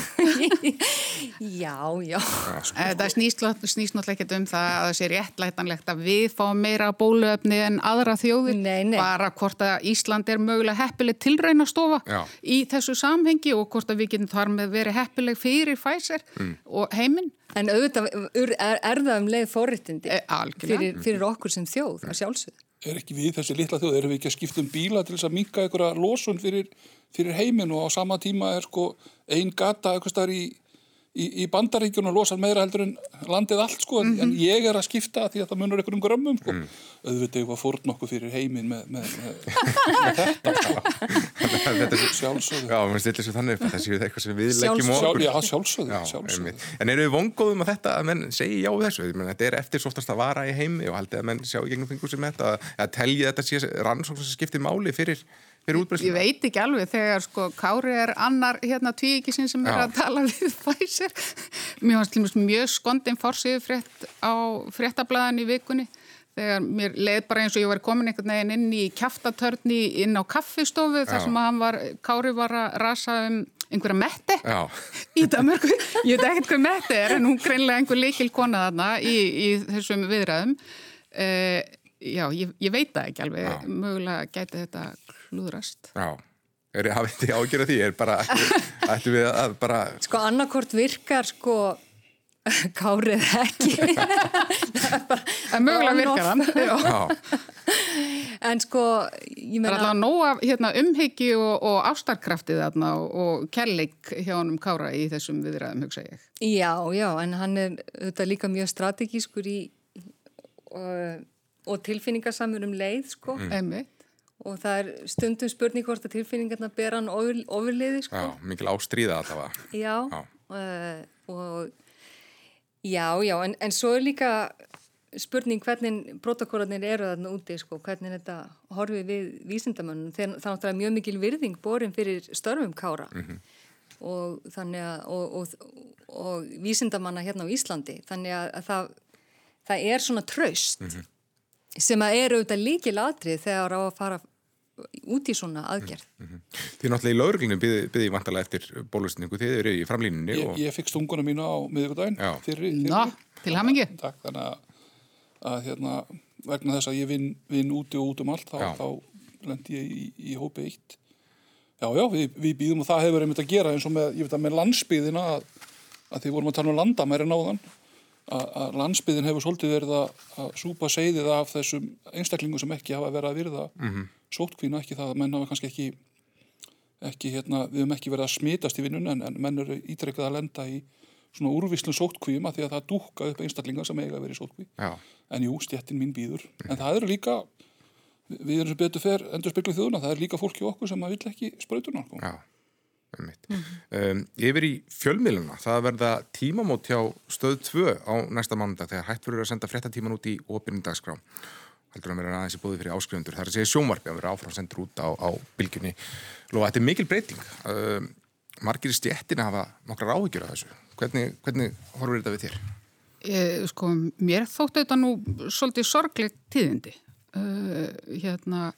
S2: Já, já
S4: sko. Það snýst, snýst náttúrulega ekki um það að það sé réttlætanlegt að við fáum meira bóluöfni en aðra þjóðir
S2: nei, nei.
S4: bara hvort að Ísland er mögulega heppileg tilræna stofa já. í þessu samhengi og hvort að við getum þar með verið heppileg fyrir Pfizer mm. og heiminn
S2: En auðvitað er, er það um leið forrittindi e, fyrir, fyrir okkur sem þjóð að sjálfsögðu.
S3: Er ekki við þessi litla þjóð, erum við ekki að skipta um bíla til þess að minka einhverja losun fyrir, fyrir heiminn og á sama tíma er sko einn gata eitthvað starf í í, í bandaríkjunum losan meira heldur en landið allt sko, mm -hmm. en mhm. ég er að skipta því að það munur einhverjum grömmum sko. Mm. auðvitað eitthvað fórn okkur fyrir heiminn með, með, með, með þetta sko.
S1: þetta er sjálfsögðu Já, mér stillir svo þannig það séu eitthvað sem við leggjum okkur
S3: Já, sjálfsögðu, sjálfsögðu.
S1: En eru við vongóðum að þetta að menn segi já þessu menn, þetta er eftir svolítast að vara í heimi og haldið að menn sjá í gegnum fingur sem þetta að telja þetta sé rannsókn sem skiptir máli fyrir
S4: Ég veit ekki alveg þegar sko Kári er annar hérna tvíkisinn sem er að tala við Pfizer. Mér fannst mjög skondin fórsið frétt á fréttablaðan í vikunni þegar mér leið bara eins og ég var komin einhvern veginn inn í kæftatörni inn á kaffistofu þar sem að var, Kári var að rasa um einhverja metti í Danmarku. Ég veit ekkert hvað metti er en hún greinlega einhver leikil kona þarna í, í þessum viðræðum. Uh, já, ég, ég veit það ekki alveg, já. mögulega gæti þetta klúðrast.
S1: Já, Er það hafið því ágjörða því? Er bara, ættu við að bara...
S2: Sko annarkort virkar sko kárið ekki.
S4: en mögulega virkar hann.
S1: Já.
S2: En sko, ég
S4: meina... Það er alltaf nóg af hérna, umhyggji og, og ástarkraftið þarna og, og kærleik hjá hann um kára í þessum viðræðum, hugsa ég.
S2: Já, já, en hann er auðvitað líka mjög strategískur í og, og tilfinningarsamur um leið, sko.
S4: Mm.
S2: Og það er stundum spurning hvort að tilfinningarna ber hann ofur, ofurliði, sko.
S1: Já, mikil ástríða alltaf.
S2: Já, já. Uh, og já, já, en, en svo er líka spurning hvernig protokólanir eru þarna úti sko, hvernig þetta horfið við vísindamönnum þannig að það er mjög mikil virðing borin fyrir störfum kára mm -hmm. og þannig að og, og, og vísindamanna hérna á Íslandi þannig að, að það, það er svona traust mm -hmm. sem að eru auðvitað líkil atrið þegar á að fara út í svona aðgerð. Mm -hmm.
S1: Þið náttúrulega í lauruglunum byggði vantalega eftir bólusningu, þið eru í framlínunni
S3: Ég, og... ég fikk stunguna mína á miðugudaginn
S4: Ná, til hamingi
S3: Takk, þannig að að hérna, vegna þess að ég vinn vin úti og út um allt þá, þá lendi ég í, í hópi eitt. Já já við, við býðum og það hefur einmitt að gera eins og með, ég veit að með landsbyðina að, að því vorum að tala um landamæri náðan að, að landsbyðin hefur svolítið verið að, að súpa segðið af þessum einstaklingum sem ekki hafa verið að virða mm -hmm. Sótkvína ekki það að menn hafa kannski ekki ekki hérna, við hefum ekki verið að smitast í vinnun en, en menn eru ítrekkað að lenda í svona úrvíslu sótkvíum að því að það dúka upp einstaklingar sem eiga að vera í sótkví en jú, stjettin mín býður en það eru líka, við erum sem betur fer endur spekluð þjóðuna, það er líka fólki okkur sem að vil ekki spröytuna sko.
S1: Já, um mitt Yfir í fjölmiðluna, það verða tímamót hjá stöð 2 á næsta mánunda þegar hætt verður að senda frettatíman út í ofinnindagskrá heldur að vera aðeins í bóði fyrir áskrifundur það er að segja sjónvarpi að vera áfram sendur út á, á bylgjunni Lóa, þetta er mikil breyting um, margir í stjettina hafa nokkrar áhyggjur af þessu Hvernig, hvernig horfur þetta við þér?
S4: Ég, sko, mér þóttu þetta nú svolítið sorglegt tíðindi. Uh, hérna,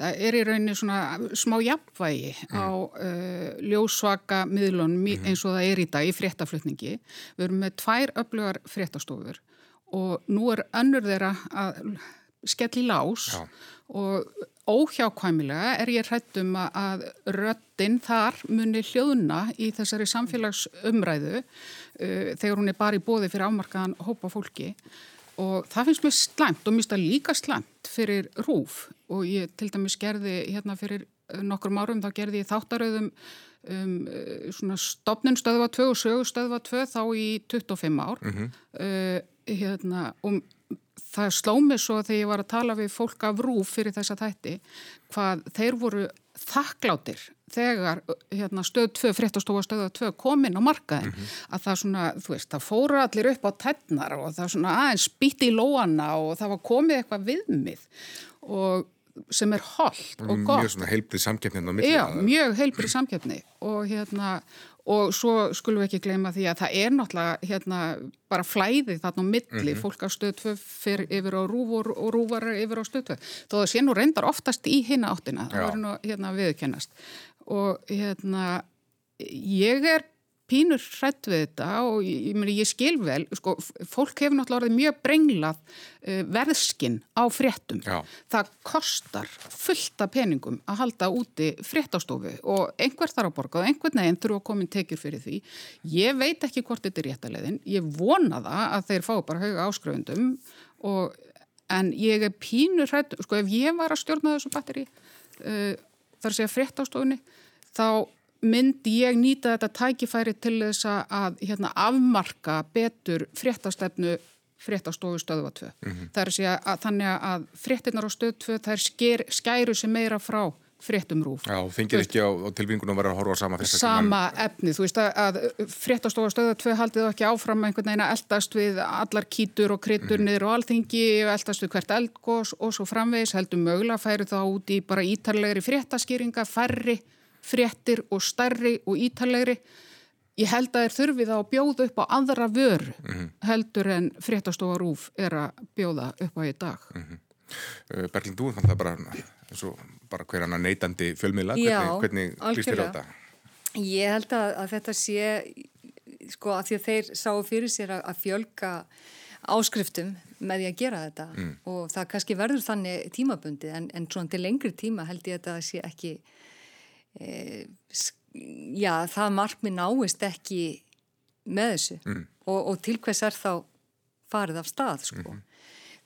S4: það er í rauninni svona smá jafnvægi mm. á uh, ljósvaka miðlunum mm. eins og það er í dag í fréttaflutningi. Við erum með tvær öflugar fréttastofur og nú er önnur þeirra að skell í lás Já. og óhjákvæmilega er ég hrættum að röttin þar muni hljóðuna í þessari samfélagsumræðu uh, þegar hún er bara í bóði fyrir afmarkaðan hópa fólki og það finnst mér slæmt og mér finnst það líka slæmt fyrir rúf og ég til dæmis gerði hérna fyrir nokkrum árum þá gerði ég þáttaröðum um, svona stopnun stöðva 2 og sögu stöðva 2 þá í 25 ár mm -hmm. uh, hérna og það sló mig svo þegar ég var að tala við fólk af rúf fyrir þessa þætti hvað þeir voru þakkláttir þegar hérna, stöð 2, fréttastofa stöða 2 komin á markaðin mm -hmm. að það svona, þú veist, það fóru allir upp á tennar og það svona aðeins býtti í lóana og það var komið eitthvað viðmið og sem er holdt og gott.
S1: Mjög svona heilbrið samkeppni á milli.
S4: Já, mjög heilbrið samkeppni og hérna og svo skulum við ekki gleyma því að það er náttúrulega hérna bara flæðið þarna á milli, mm -hmm. fólk á stöðtöð fyrir yfir á rúfur og rúfar yfir á stöðtöð, þó það sé nú reyndar oftast í hinna áttina, það verður nú hérna viðkennast og hérna ég er pínur hrætt við þetta og ég, ég, ég skil vel, sko, fólk hefur náttúrulega orðið mjög brenglað uh, verðskinn á fréttum. Já. Það kostar fullta peningum að halda úti fréttastofu og einhver þarf að borga og einhvern veginn þurfa að koma inn tekjur fyrir því. Ég veit ekki hvort þetta er réttalegðin, ég vona það að þeir fá bara hauga áskröfundum og, en ég er pínur hrætt, sko ef ég var að stjórna þessu batteri uh, þar sé að fréttastofunni þá myndi ég nýta þetta tækifæri til þess að hérna, afmarka betur fréttastefnu fréttastofu stöðva 2. Mm -hmm. Það er að að þannig að fréttinnar á stöð 2 það er sker, skæru sem meira frá fréttum rúf.
S1: Já, þingir ekki á, á tilvingunum að vera að horfa á sama fréttastöðu.
S4: Sama efni, þú veist að, að fréttastofa stöða 2 haldið ekki áfram einhvern veginn að eldast við allar kýtur og kryttur mm -hmm. niður og alþingi og eldast við hvert eldgós og svo framvegis heldur mögulega færi þá út í bara ítarlegri fréttaskýringa, færri fréttir og stærri og ítalegri ég held að þeir þurfið að bjóða upp á aðra vör mm -hmm. heldur en fréttastofa rúf er að bjóða upp á í dag mm -hmm.
S1: Berglind, þú fann það bara, bara hver annar neytandi fjölmiðla, hvernig, hvernig líst þér á þetta?
S2: Ég held að, að þetta sé sko að því að þeir sáu fyrir sér að, að fjölga áskriftum með því að gera þetta mm. og það kannski verður þannig tímabundi en, en svona til lengri tíma held ég að þetta sé ekki já, það markmið náist ekki með þessu mm. og, og til hvers er þá farið af stað sko. Mm.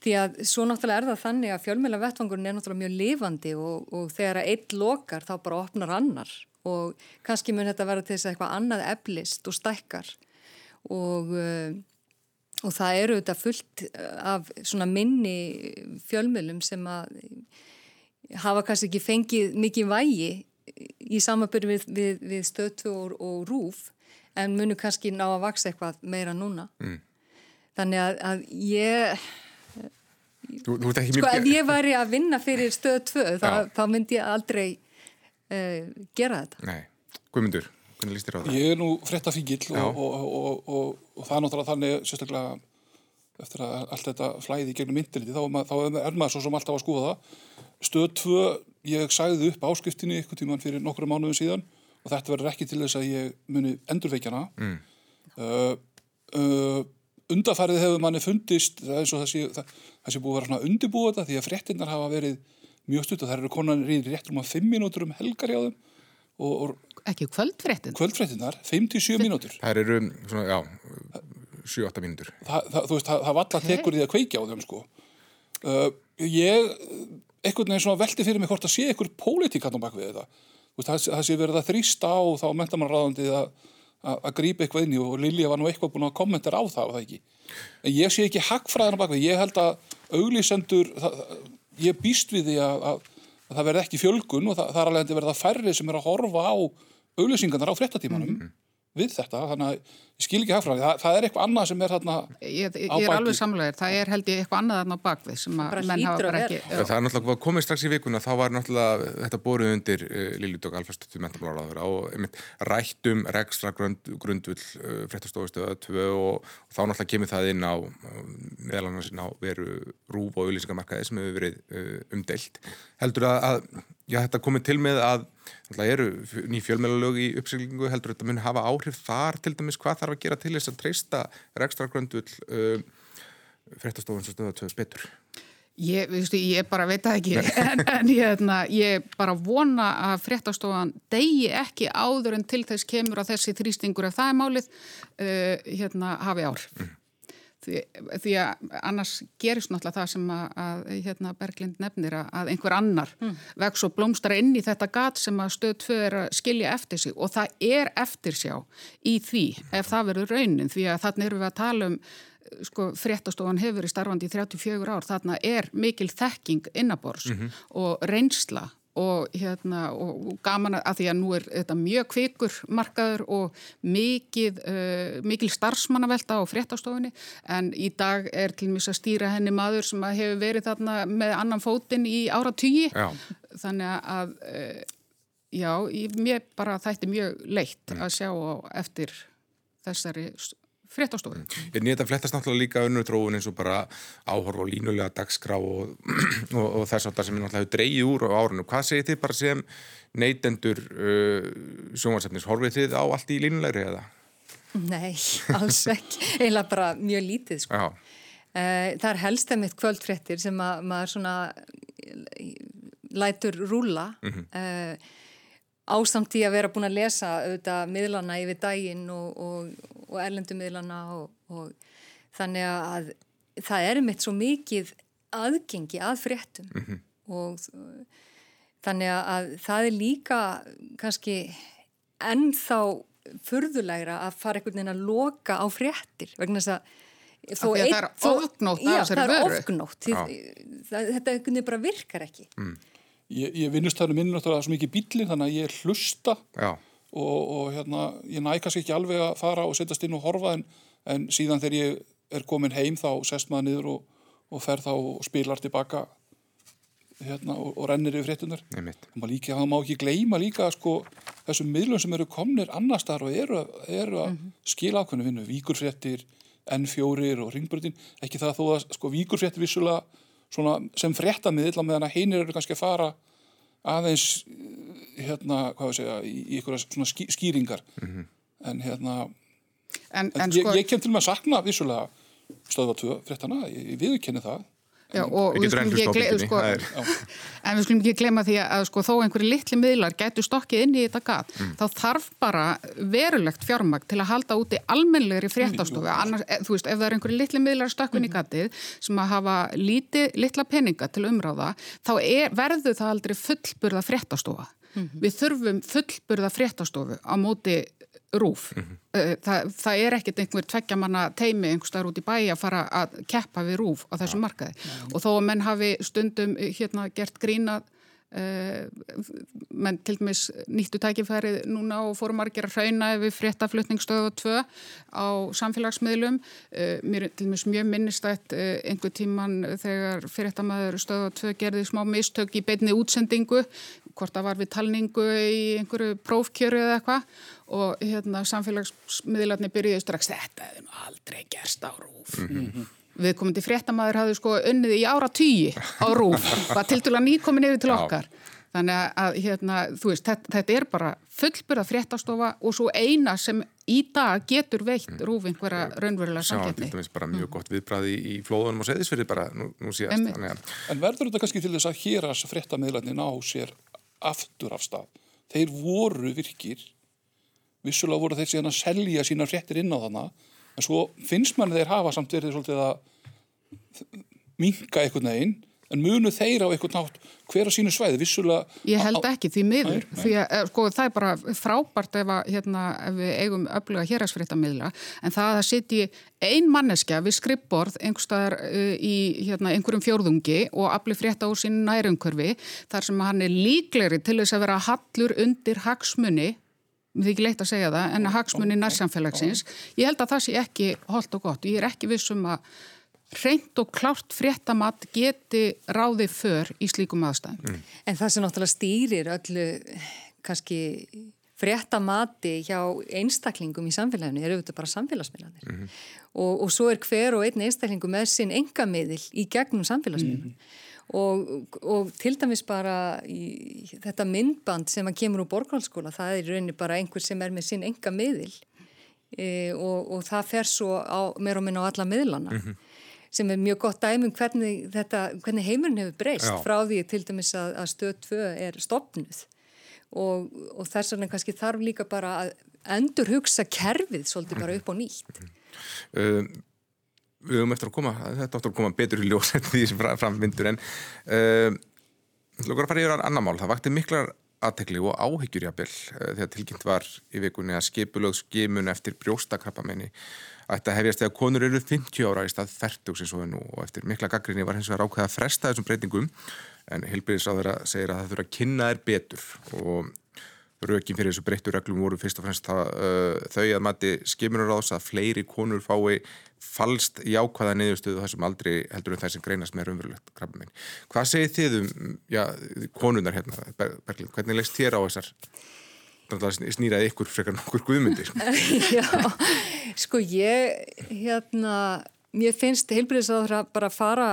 S2: Því að svo náttúrulega er það þannig að fjölmjöla vettvangurinn er náttúrulega mjög lifandi og, og þegar að eitt lokar þá bara opnar annar og kannski mun þetta vera til þess að eitthvað annað eflist og stækkar og, uh, og það eru þetta fullt af svona minni fjölmjölum sem að hafa kannski ekki fengið mikið vægi í samabyrju við, við, við stötu og, og rúf en munu kannski ná að vaksa eitthvað meira núna. Mm. þannig að, að ég
S1: þú, þú
S2: sko ef ég væri að vinna fyrir stöð 2 þá, þá myndi ég aldrei uh, gera þetta.
S1: Nei, Guðmundur, hvernig líst þér á það?
S3: Ég er nú frett að fíkil og, og, og, og það er náttúrulega þannig sérstaklega eftir að allt þetta flæði gegnum interneti þá, þá er maður svo sem alltaf að skoða það. Stöð 2, ég sagði upp áskriftinni ykkur tíman fyrir nokkru mánuðum síðan og þetta verður ekki til þess að ég muni endurveikjana mm. uh, uh, undarfærið hefur manni fundist það er svo það sé, það, það sé búið að vera svona undirbúið þetta því að fréttinnar hafa verið mjög stutt og það eru konan reyðir rétt um að 5 mínútur um helgar hjá þeim og, og
S4: ekki kvöldfréttin
S3: kvöldfréttinnar, 5-7 mínútur.
S1: Það eru svona, já 7-8 mínútur.
S3: Það, það, þú veist, það, það valla tekur því að kveikja á þeim sko. Uh, ég, einhvern veginn svona veldi fyrir mig hvort að sé einhver pólitík hann á bakvið þetta. Veist, það sé verið að þrýsta á þá mentamanræðandi að, að, að grípa eitthvað inn í og Lilja var nú eitthvað búin að kommentera á það, það en ég sé ekki hagfræðan á bakvið, ég held að auglísendur, ég býst við því að, að það verði ekki fjölgun og það, það er alveg að verða færri sem er að horfa á auglýsingarnar á fréttatímanum. Mm -hmm við þetta, þannig að ég skil ekki hagfræði, það, það er eitthvað annað sem er þarna
S4: ég, ég er alveg samlegaður, það er held ég eitthvað annað þarna á bakvið sem að menn hafa bara ekki.
S1: Það er náttúrulega komið strax í vikuna, þá var náttúrulega þetta boruð undir uh, eh, Liljdók Alfarsdóttir mentamálaráður á einmitt rættum rekstra grund, grundvull uh, fréttastofustuða 2 og, og þá náttúrulega kemur það inn á meðal annars inn á veru rúf og auðlýsingamarkaði sem hefur verið uh, umdelt heldur að, að já, þetta komið til með að Það eru ný fjölmjölalög í uppsýklingu heldur þetta mun hafa áhrif þar til dæmis hvað þarf að gera til þess að treysta rekstra gröndul uh, fréttastofun sem stöða töðs betur?
S4: Ég, veistu, ég bara veit það ekki. En, en ég, hérna, ég bara vona að fréttastofan degi ekki áður en til þess kemur að þessi þrýstingur ef það er málið uh, hérna, hafi ár mm því, því að annars gerist náttúrulega það sem að, að hérna, Berglind nefnir að einhver annar mm. vex og blómstra inn í þetta gat sem að stöð 2 er að skilja eftir sig og það er eftirsjá í því ef það verður raunin því að þannig erum við að tala um sko fréttastofan hefur í starfandi í 34 ár þarna er mikil þekking innabors mm -hmm. og reynsla og hérna og gaman að því að nú er þetta mjög kvikur markaður og mikið, uh, mikil starfsmannavelta á fréttastofunni en í dag er til með að stýra henni maður sem hefur verið þarna með annan fótinn í ára tugi þannig að uh, já, mér bara þætti mjög leitt mm. að sjá eftir þessari fréttastofu.
S1: Er nýtt að flettast náttúrulega líka önnur tróun eins og bara áhorf og línulega dagskrá og, og, og þess að það sem er náttúrulega dreigið úr á árunum. Hvað segir þið bara sem neytendur uh, sjónvarsefnis? Horfið þið á allt í línulegri eða?
S2: Nei, alls ekki. Einlega bara mjög lítið sko. Uh, það er helst að mitt kvöldfréttir sem að maður svona lætur rúla mm -hmm. Ásamt í að vera búin að lesa auðvitað miðlana yfir daginn og, og, og erlendumiðlana og, og þannig að það er mitt svo mikið aðgengi að fréttum. Mm -hmm. og þannig að það er líka kannski ennþá furðulegra að fara einhvern veginn að loka á fréttir vegna þess að
S4: Það er ofgnótt
S2: Já, það er ofgnótt þetta bara virkar ekki. Mm.
S3: Ég, ég vinnust þarna minn náttúrulega svo mikið bílinn þannig að ég er hlusta og, og hérna, ég nækast ekki alveg að fara og setjast inn og horfa en, en síðan þegar ég er komin heim þá sest maður niður og, og fer þá og spilar tilbaka hérna, og, og rennir yfir fréttunar líka, það má ekki gleyma líka sko, þessum miðlum sem eru komnir annar starf og eru, eru að mm -hmm. skila ákveðinu vinnu, víkurfréttir N4 og ringbröðin ekki það þó að sko, víkurfréttir vissulega sem fréttamiðl á meðan að heinir eru kannski að fara aðeins hérna, hvað við segja, í, í einhverja svona ský, skýringar mm -hmm. en hérna en, en, en ég, sko... ég kem til með að sakna vissulega stöða 2 fréttana, ég, ég viðkenni það
S4: Já, og við skulum ekki gleyma sko, en við skulum ekki gleyma því að sko, þó einhverju litli miðlar getur stokkið inn í þetta gat, mm. þá þarf bara verulegt fjármagn til að halda úti almenlegri fréttastofu, annars, eh, þú veist, ef það er einhverju litli miðlar stökkun í mm. gatið sem að hafa líti, litla peninga til umráða, þá er, verður það aldrei fullburða fréttastofa. Mm -hmm. Við þurfum fullburða fréttastofu á móti rúf. Mm -hmm. það, það er ekkert einhver tveggjamanna teimi einhverstaðar út í bæi að fara að keppa við rúf á þessum ja. markaði. Ja. Og þó að menn hafi stundum hérna gert grínað Uh, menn til dæmis nýttu tækifærið núna og fórum margir að hrauna yfir fréttaflutningsstöðu 2 á samfélagsmiðlum uh, mér til dæmis mjög minnistætt uh, einhver tíman þegar fréttamæður stöðu 2 gerði smá mistök í beinni útsendingu hvort það var við talningu í einhverju prófkjöru eða eitthvað og hérna samfélagsmiðlarni byrjuði strax þetta hefði nú aldrei gerst á rúf mm -hmm við komum til fréttamaður hafðu sko unnið í ára tíi á rúf var til dæla nýkomin yfir til okkar Já. þannig að hérna, veist, þetta, þetta er bara fullbyrða fréttastofa og svo eina sem í dag getur veitt mm. rúf einhverja raunverulega samkjöfni.
S1: Það er bara mjög mm. gott viðbræði í flóðunum og seðisverði bara nú, nú síðast.
S3: En, en verður þetta kannski til þess að hér að fréttamiðlarnir ná sér aftur af stað? Þeir voru virkir vissulega voru þeir síðan að selja sína fréttir inn á þannig en svo finnst manni þeir hafa samt verið svolítið að minga einhvern veginn en munu þeir á einhvern nátt hver á sínu svæði? Vissulega...
S4: Ég held ekki því miður. Nei, nei. því að eh, sko, það er bara frábært ef, að, hérna, ef við eigum öfluga héragsfréttamidla en það að sitja ein manneskja við skrippborð einhverstaðar uh, í hérna, einhverjum fjórðungi og afli frétta úr sín nærumkörfi þar sem hann er líkleri til þess að vera hallur undir hagsmunni mér þykir leitt að segja það, en að hagsmunni nærsamfélagsins, ég held að það sé ekki holdt og gott, ég er ekki vissum að reynd og klárt fréttamatt geti ráði för í slíkum aðstæðum. Mm.
S2: En það sem náttúrulega stýrir öllu kannski fréttamati hjá einstaklingum í samfélaginu er auðvitað bara samfélagsmiðlanir mm -hmm. og, og svo er hver og einn einstaklingum með sinn engamiðil í gegnum samfélagsmiðlanir. Mm -hmm og, og til dæmis bara í, þetta myndband sem að kemur úr borgarhalskóla, það er rauninni bara einhver sem er með sinn enga miðil e, og, og það fer svo á, meir og minna á alla miðlana mm -hmm. Sem er mjög gott dæmum hvernig, hvernig heimurinn hefur breyst Já. frá því til dæmis að, að stöð 2 er stopnud og, og þess vegna kannski þarf líka bara að endur hugsa kerfið svolítið bara upp á nýtt.
S1: Um, við höfum eftir að koma, þetta áttur að koma betur í ljós því sem framvindur en uh, lókur að fara yfir annar mál, það vakti miklar aðtekli og áhyggjur jábel uh, þegar tilkynnt var í vikunni að skipulög skimun eftir brjóstakrappamenni ætti að hefjast þegar konur eru 50 ára í stað 30 sem svo er nú og eftir mikla gaggrinni var hins vegar ákveða að fresta þessum breytingum en Hilbriðsáður segir að það þurfa að kynna þær betur og rökin fyrir þessu breyttu reglum voru fyrst og fremst það, uh, þau að mati skimunur á þess að fleiri konur fái falst jákvæða niðurstöðu þessum aldrei heldur en það sem greinast með raunverulegt krabba minn. Hvað segir þið um já, konunar hérna, Berglind? Hvernig leist þér á þessar snýraði ykkur frekar nokkur guðmyndir?
S2: Já, sko ég hérna, mér finnst heilbríðisáður að bara fara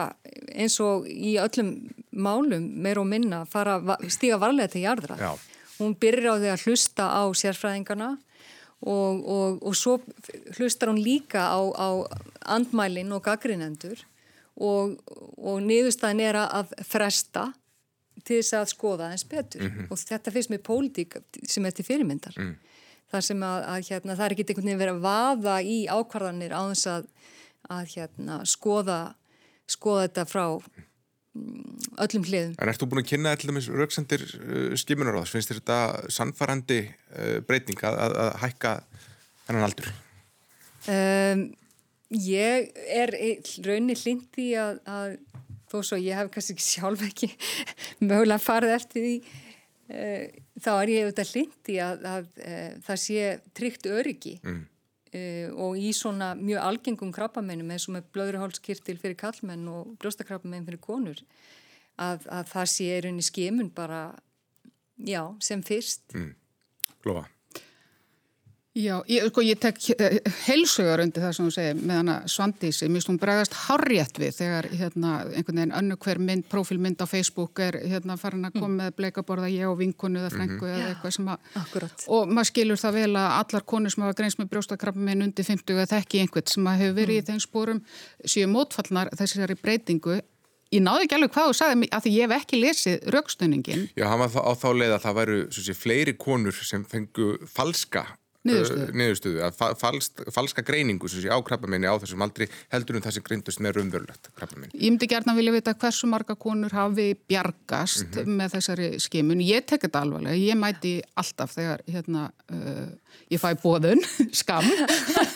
S2: eins og í öllum málum meir og minna, fara stíga varlega til jarðra. Já hún byrjar á því að hlusta á sérfræðingarna og, og, og svo hlustar hún líka á, á andmælinn og gaggrinendur og, og niðurstaðin er að fresta til þess að skoða eins betur mm -hmm. og þetta finnst með pólitík sem er til fyrirmyndar mm. þar sem að, að hérna, það er ekki einhvern veginn verið að vaða í ákvarðanir á þess að, að hérna, skoða, skoða þetta frá öllum hliðum.
S1: En ert þú búin að kynna allir rauksendir uh, skimunar á þess? Finnst þér þetta sannfarandi uh, breyting að, að, hækka hennan aldur? Um,
S2: ég er raunni hlindi að, að þó svo ég hef kannski ekki sjálf ekki mögulega farið eftir því uh, þá er ég auðvitað hlindi að uh, það sé tryggt öryggi mm. Uh, og í svona mjög algengum krabbamennum eins og með blöðruhálskirtil fyrir kallmenn og brjóstakrabbamenn fyrir konur að, að það sé er unni skimun bara já, sem fyrst mm.
S1: Glóa
S4: Já, ég, sko, ég tek eh, heilsugar undir það sem þú segir með hana Svandísi, mér finnst hún bregðast harriðt við þegar hérna, einhvern veginn önnu hver mynd, profilmynd á Facebook er hérna farin að koma mm. með bleikaborða ég og vinkonu eða frengu mm -hmm. eða eitthvað sem að og maður skilur það vel að allar konur sem hafa greins með brjóstakrabba minn undir 50 eða þekki einhvern sem að hefur verið mm. í þeim spórum síðan mótfallnar þessari breytingu ég náðu ekki alveg hvað þú sagði að því ég hef ekki lesið raukstönningin.
S1: Já, hann var á þá leið að það væru sé, fleiri konur sem fengu falska
S4: niðurstöðu,
S1: uh, niðurstöðu að falsk, falska greiningu sem sé á krabbaminni á þessum aldri heldur um það sem greindust með raunverulegt krabbaminni.
S4: Ég myndi gerna vilja vita hversu marga konur hafi bjargast mm -hmm. með þessari skimun. Ég tek þetta alvarlega, ég mæti alltaf þegar hérna, uh, ég fæ bóðun, skam.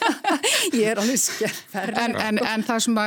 S2: ég er alveg skemmt.
S4: En, en, en það sem,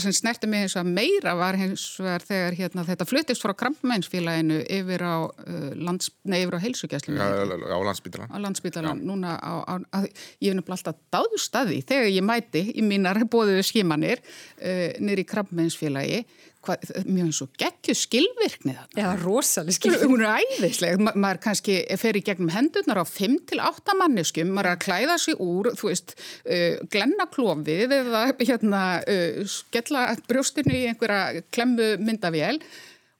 S4: sem snerti mig eins og meira var hins vegar þegar hérna, þetta fluttist frá krabbamennsfélaginu yfir á, uh, lands, nei, yfir á heilsugjæslinu.
S1: Já, á landsbytalan.
S4: Á landsbytalan núna á, á, að ég hef nefnilega alltaf dáðu staði þegar ég mæti í mínar bóðuðu skimanir uh, nýri krabbmennsfélagi mjög eins og geggju skilvirkni
S2: það. Já, rosalega skilvirkni.
S4: Hún er æðisleg, Ma maður kannski fer í gegnum hendurnar á 5-8 manneskum, maður er að klæða sig úr, veist, uh, glenna klófið eða hérna, uh, skella brjóstinu í einhverja klemmu myndavél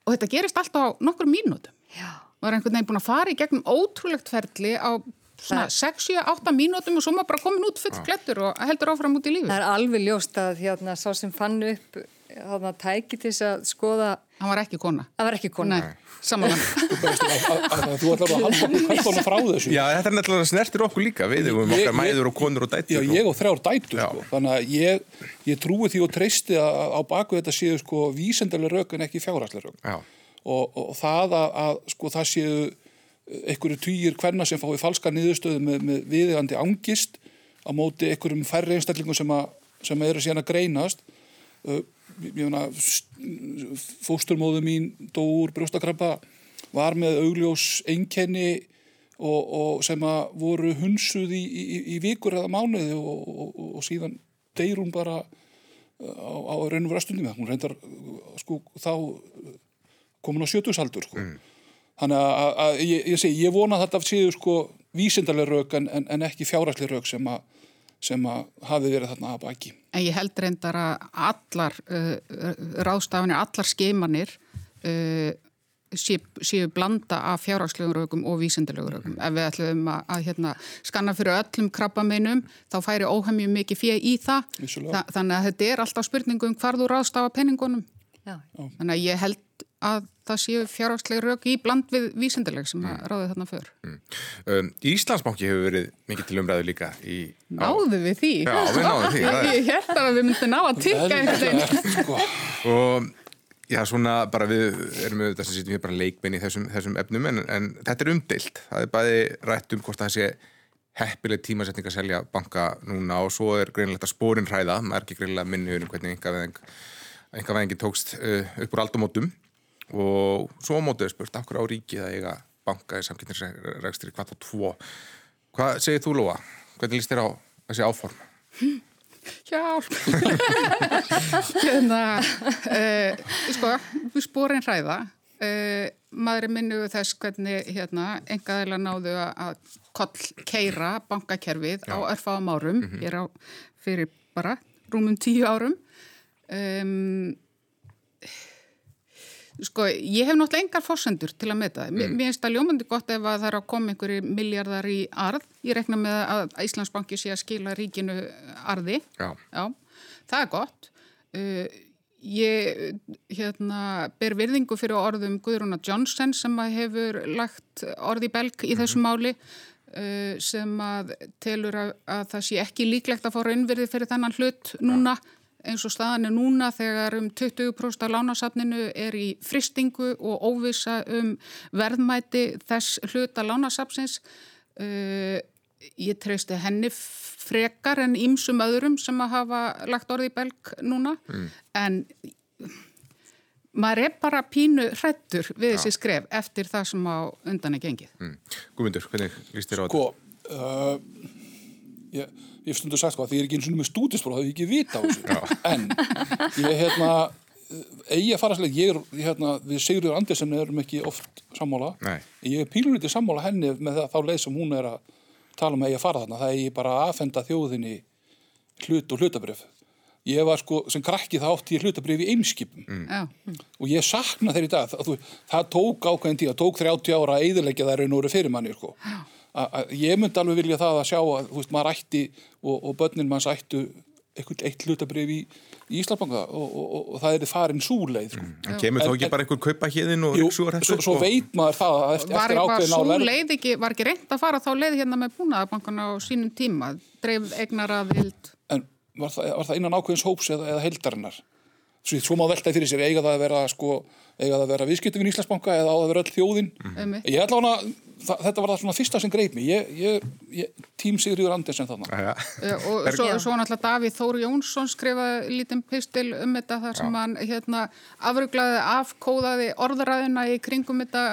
S4: og þetta gerist alltaf á nokkur mínútum. Já. maður er einhvern veginn búin að fara í gegnum ótrúlegt ferli á svona 6-8 mínútum og svo maður bara komin út full klettur og heldur áfram út í lífi.
S2: Það er alveg ljóst að hérna sá sem fann upp þarna tæki til þess að skoða
S4: Hann var ekki kona.
S2: Það var ekki kona.
S4: Nei, samanlega.
S3: Þú ætlar að halda kvöldunum frá þessu.
S1: Já, þetta er nefnilega snertir okkur líka við um okkar mæður og konur og dættur.
S3: Já, ég og þrjár dættur, sko. Þannig að ég, ég trúi því og treysti að á baku þetta séu sko vísendalega rauk en ekki fjárhastlega rauk. Já. Og, og það að, að sko það séu einhverju týjir hverna sem fái falska niðurstöðu með, með viðegandi angist á móti einhverjum færri einstallingum sem, að, sem eru síðan að greinast. Uh, fósturmóðu mín dóur brjóstakrabba var með augljós einkenni og, og sem að voru hunsuð í, í, í vikur eða mánuði og, og, og síðan deyr hún bara uh, á, á reynum verðastundum hún reyndar sko þá komin á sjötusaldur sko. Mm Þannig að, að ég, ég, segi, ég vona að þetta séu sko vísindarlega rauk en, en, en ekki fjárhærslega rauk sem, sem að hafi verið þarna að baki.
S4: En ég held reyndar að allar uh, ráðstafinir, allar skeimanir uh, séu, séu blanda af fjárhærslegum raukum og vísindarlega raukum. Ef við ætlum að, að hérna, skanna fyrir öllum krabbameinum þá færi óhemjum mikið fyrir í það. Þa, þannig að þetta er alltaf spurningum hvar þú ráðstafa penningunum. Já. Þannig að ég held að það séu fjárhagslega rauk í bland við vísendileg sem mm. ráði þarna för. Mm.
S1: Um, Íslandsbanki hefur verið mikið til umræðu líka í...
S4: Náðu við því?
S1: Já, við náðum því.
S4: Ég held að við myndum ná að tilka einhvern veginn.
S1: Sko. Og já, svona bara við erum auðvitað sem sýtum við bara leikminn í þessum, þessum efnum en, en þetta er umdeilt. Það er bæði rætt um hvort það sé heppileg tímasetning að selja banka núna og svo er greinilegt að spórin hræða, maður er ekki greinlega minni um hvernig einhver veginn tókst uh, upp úr aldamótum og svo mótið er spurt, okkur á ríkið að eiga banka í samkynningsregstri hvað þá tvo. Hvað segir þú Lóa? Hvernig líst þér á þessi áform?
S4: Hjálp! Hérna, uh, sko, við spórin hræða. Uh, maður er minnuð þess hvernig hérna, engaðilega náðu að koll keira bankakerfið Já. á örfáum árum, mm -hmm. hér á fyrir bara rúmum tíu árum. Um, Sko, ég hef náttúrulega engar fórsendur til að meta það. Mm. Mér finnst það ljómandi gott ef það er að koma einhverju miljardar í arð. Ég rekna með að Íslandsbanki sé að skila ríkinu arði. Já. Já það er gott. Uh, ég hérna, ber virðingu fyrir orðum Guðrúna Johnson sem hefur lagt orði belg í þessu mhm. máli uh, sem að telur að, að það sé ekki líklegt að fá raunverði fyrir þennan hlut núna. Já eins og staðan er núna þegar um 20% af lánasafninu er í fristingu og óvisa um verðmæti þess hluta lánasafsins. Uh, ég treysti henni frekar en ímsum öðrum sem að hafa lagt orði í belg núna mm. en maður er bara pínu hrættur við þessi skref eftir það sem á undan er gengið. Mm.
S1: Góðmundur, hvernig líst þér á
S3: þetta? Sko, uh, ég... Hef stundu sagt hvað, því ég er ekki eins og með stúdinspróf þá hef ég ekki vita á þessu. En ég er hérna eigi að fara slik, ég er hérna við Sigurður Andersen erum ekki oft sammála. Nei. ég er pílunitið sammála henni með það, þá leið sem hún er að tala um eigi að fara þarna, það er ég bara að aðfenda þjóðinni hlut og hlutabrif ég var sko, sem krakki það átt ég hlutabrif í einskipum mm. og ég sakna þeir í dag, það, það tók ákveðin tíð, það tók 30 ára að eðilegja þær en úr fyrir manni sko að ég myndi alveg vilja það að sjá að þú veist maður ætti og, og börnin manns ættu eitthvað eitt hlutabrif í, í Íslandbanka og, og, og, og það er farin súleið sko.
S1: mm. Kemur þá ekki bara einhver kaupa hérðin og?
S3: Svo, svo veit maður það að eftir,
S4: var, eftir ákveðin á verð ekki, Var ekki reynd að fara þá leið hérna með búnaðabankana á sínum tíma dreif egnar að vild
S3: En var það, var það innan ákveðins hóps eða, eða heildarinnar? Svo, svo má veltaði fyrir sér eiga það að vera, sko, vera viðskiptum í Íslandsbanka eða á að vera öll þjóðin mm. Ég ætla hana það, þetta var það svona fyrsta sem greið mér ég, ég, ég, tím Sigriður Andersen þarna.
S4: Ja, og svo, svo náttúrulega Davíð Þóru Jónsson skrifaði lítinn pistil um þetta þar sem Já. hann hérna, afruglaði afkóðaði orðræðina í kringum þetta.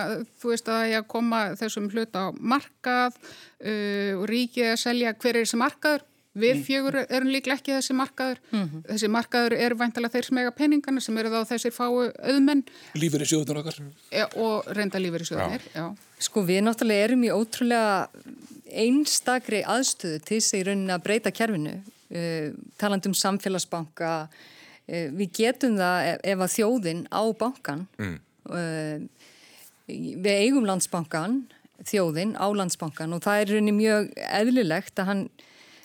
S4: Þú veist að ég koma þessum hlut á markað uh, og ríkið að selja hver er þessi markaður Við mm. fjögur erum líklega ekki þessi markaður. Mm -hmm. Þessi markaður eru væntalega þeir smega peningana sem eru þá þessir fáu auðmenn.
S3: Lífur í sjóðunar okkar.
S4: Ja, og reynda lífur í sjóðunir, já. já.
S2: Sko við náttúrulega erum í ótrúlega einstakri aðstöðu til þess að í rauninni að breyta kerfinu. Uh, taland um samfélagsbanka. Uh, við getum það ef, ef að þjóðin á bankan. Mm. Uh, við eigum landsbankan, þjóðin á landsbankan og það er rauninni mjög eðlilegt að hann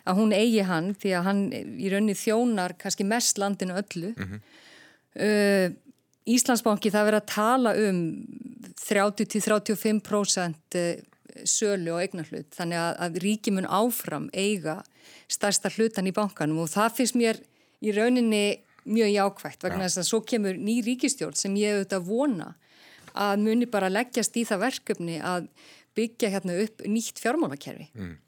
S2: að hún eigi hann því að hann í rauninni þjónar kannski mest landinu öllu mm -hmm. uh, Íslandsbanki það verið að tala um 30-35% uh, sölu og eignarhlut þannig að, að ríki mun áfram eiga stærsta hlutan í bankanum og það finnst mér í rauninni mjög jákvægt vegna þess ja. að svo kemur ný ríkistjórn sem ég auðvitað vona að muni bara leggjast í það verkefni að byggja hérna upp nýtt fjármálakerfi mm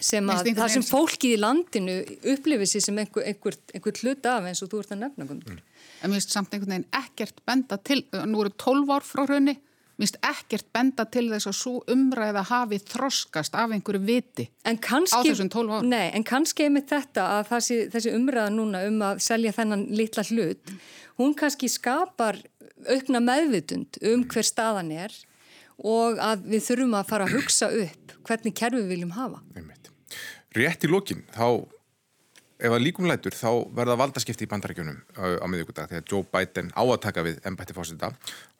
S2: sem að það sem fólkið í landinu upplifir sér sem einhver, einhver, einhver hlut af eins og þú ert að nefna mm.
S4: En mér finnst samt einhvern veginn ekkert benda til, nú eru 12 ár frá raunni mér finnst ekkert benda til þess að svo umræða hafi þroskast af einhverju viti
S2: kannski,
S4: á þessum 12 ár
S2: Nei, en kannski er með þetta að þessi, þessi umræða núna um að selja þennan litla hlut, hún kannski skapar aukna meðvitund um hver staðan er og að við þurfum að fara að hugsa upp hvernig kerfi við viljum hafa
S1: Einmitt. Rétt í lokin, þá ef að líkum lætur, þá verða valdaskipti í bandarækjunum á miðugudag þegar Joe Biden á að taka við ennbætti fósita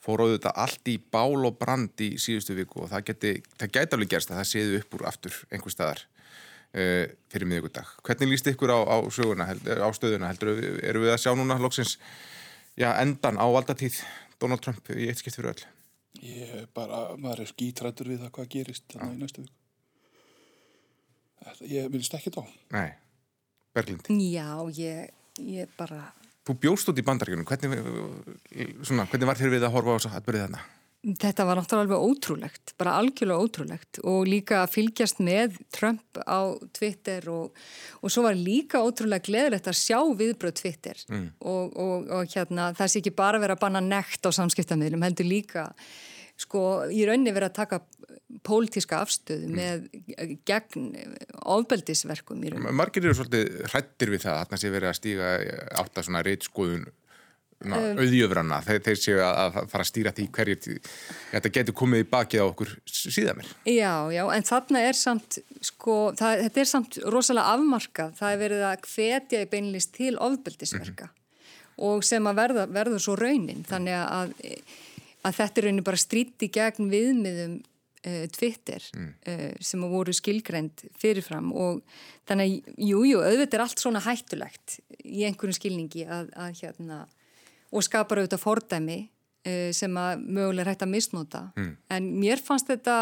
S1: fór auðvitað allt í bál og brand í síðustu viku og það geti, það gæti alveg gerst að það séðu upp úr aftur einhver staðar uh, fyrir miðugudag. Hvernig líst ykkur á, á, söguna, á stöðuna heldur? Eru við að sjá núna loksins já, endan á valdatíð Donald Trump í eitt skipt fyrir öll?
S3: Ég bara, maður er skítrættur við það hvað gerist þannig í næstu viku. Ég minnst ekki þá.
S1: Nei, Berglind.
S2: Já, ég, ég bara...
S1: Þú bjóst út í bandaríkunum, hvernig, svona, hvernig var þér við að horfa á þess að byrja þarna?
S2: Þetta var náttúrulega alveg ótrúlegt, bara algjörlega ótrúlegt og líka að fylgjast með Trump á Twitter og, og svo var líka ótrúlega gleðilegt að sjá viðbröð Twitter mm. og, og, og hérna það sé ekki bara verið að banna nekt á samskiptamiðlum, heldur líka sko í rauninni verið að taka pólitíska afstöðu mm. með gegn ofbeldisverkum í rauninni.
S1: Margir eru svolítið hrættir við það að það sé verið að stíga átt að svona reytskoðun um, auðjöfrana þeir, þeir séu að fara að stýra því hverjir þetta getur komið í bakið á okkur síðan mér.
S2: Já, já, en þarna er samt, sko, það, þetta er samt rosalega afmarkað, það er verið að hvetja í beinlist til ofbeldisverka mm -hmm. og sem að verða, verður svo raunin, þannig að að þetta er bara stríti gegn viðmiðum uh, Twitter mm. uh, sem voru skilgrend fyrirfram og þannig að, jújú, jú, auðvitað er allt svona hættulegt í einhverjum skilningi að, að hérna, og skapar auðvitað fordæmi uh, sem að mögulega hægt að misnóta mm. en mér fannst þetta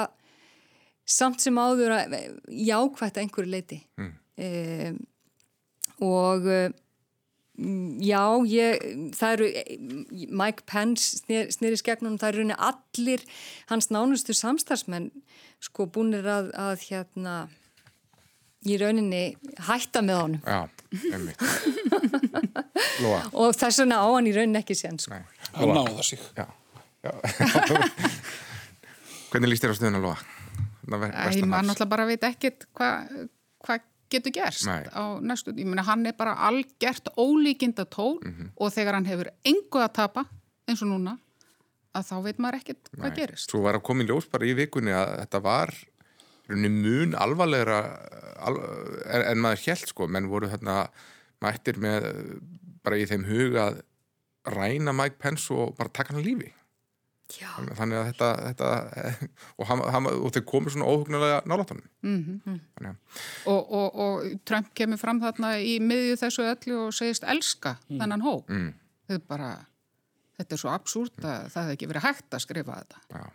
S2: samt sem áður að jákvægt að einhverju leiti mm. og Já, ég, það eru, Mike Pence snýr, snýris gegnum, það eru rauninni allir hans nánustu samstarfsmenn sko búinir að, að hérna í rauninni hætta með honum.
S1: Já, einmitt.
S2: og þess vegna á hann í rauninni ekki sér. Sko.
S3: Hann náða sig. Já, já.
S1: Hvernig líst þér á stöðun að loða?
S4: Ég man alltaf bara veit ekkert hvað hva getur gerst Nei. á næstu, ég meina hann er bara algjört ólíkinda tól mm -hmm. og þegar hann hefur engu að tapa eins og núna að þá veit maður ekkert hvað Nei. gerist.
S1: Svo var að koma í ljós bara í vikunni að þetta var mun alvarlegra al, en maður held sko, menn voru þarna mættir með bara í þeim huga að ræna Mike Pence og bara taka hann lífi.
S2: Já.
S1: Þannig að þetta, þetta og, hann, hann, og þeir komur svona óhugnulega nálátanum. Mm -hmm.
S4: og, og, og Trump kemur fram þarna í miðju þessu öllu og segist elska mm. þennan hóp. Mm. Þetta er bara, þetta er svo absúrt að það hefði ekki verið hægt að skrifa þetta.
S1: Já.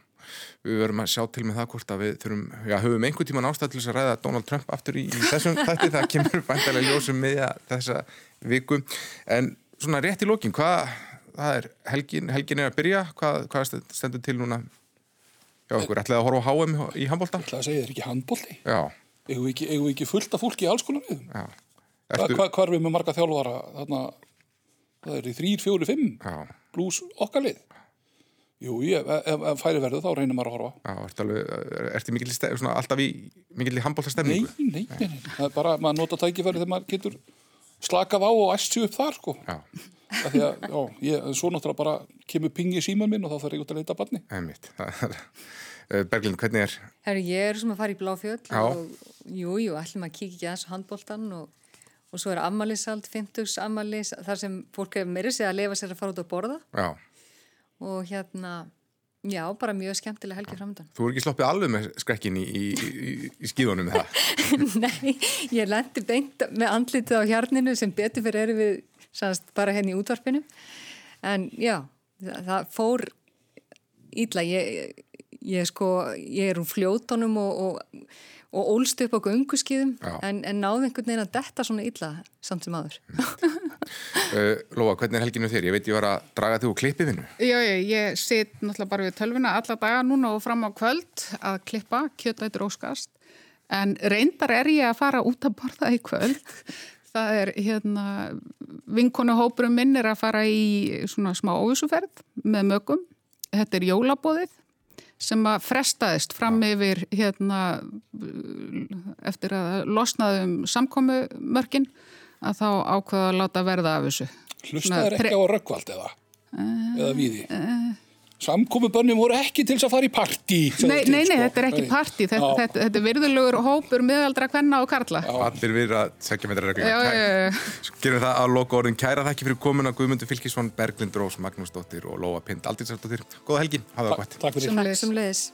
S1: Við verum að sjá til með það hvort að við þurfum, já, höfum einhver tíma nástæðilis að ræða Donald Trump aftur í, í þessum þætti, það kemur vantilega ljósum miðja þessa viku. En svona rétt í lókin, hvað það er helgin, helgin er að byrja. Hvað, hvað stendur til núna? Já, okkur ætlaði að horfa á HM í handbólta?
S3: Ég ætlaði að segja, þetta er ekki handbólti eigum við ekki, ekki fullt af fólki í alls konar við Ertu... Hva, hvað er við með marga þjálfara? Þarna, það er í þrýr, fjóri, fimm blús okkarlið Jú, ég, ef, ef færi verðu þá reynir maður að horfa.
S1: Já, ertu alveg, ertu mikil svona, alltaf í mikil í handbólta stemningu?
S3: Nei, nei, nei, nei, það er bara, maður nota tækifæri þegar maður getur slakað á og æstu upp þar, sko. Já að, já, ég, svo náttúrulega bara kemur pingi síman minn og þá þarf ég út að leita barni
S1: Einmitt, eh, Berglind, hvernig er?
S2: Herru, ég er sem að fara í Bláfjöld já. og jú, jú, ætlum að kíkja ekki aðeins á handbóltan og, og svo er ammaliðsald, 50s ammalið þar sem fólk hefur meiri sig að lefa sér að fara út að borða
S1: já.
S2: og hérna Já, bara mjög skemmtilega helgi framöndan.
S1: Þú er ekki sloppið alveg með skrekkin í, í, í, í skíðunum með það?
S2: Nei, ég lendi beint með andlitið á hjarninu sem betur fyrir sannst bara henni hérna í útvarpinu. En já, það, það fór ídla ég, ég sko, ég er úr fljótonum og, og, og ólst upp á gunguskýðum en, en náði einhvern veginn að detta svona ídla samt sem aður
S1: uh, Lóa, hvernig er helginu þér? Ég veit ég var að draga þig úr klippiðinu
S4: Já, ég, ég sitt náttúrulega bara við tölvina alla daga núna og fram á kvöld að klippa, kjötætur óskast. En reyndar er ég að fara út að borða í kvöld Það er hérna, vinkonuhópurum minn er að fara í svona smá óvísuferð með mögum. Þetta er jólabóðið sem að frestaðist fram yfir hérna eftir að losnaðum samkomu mörgin að þá ákveða að láta verða af þessu.
S3: Hlustaður ekki á röggvald eða? Uh, eða viði? Uh, Samkomubönnum voru ekki til þess að fara í parti.
S4: Nei, nei, nei, sko. þetta er ekki parti. Þetta, þetta, þetta er virðulegur hópur miðaldra kvenna og karla.
S1: Já. Allir við að segja með þetta reglum. Gerum það að loka orðin. Kæra þakki fyrir komuna Guðmundur Fylkisson, Berglind Rós, Magnús Dóttir og Lóa Pind. Aldrei sérstáttir. Góða helgi. Hafa það gott.
S3: Takk fyrir.
S2: Sumleis.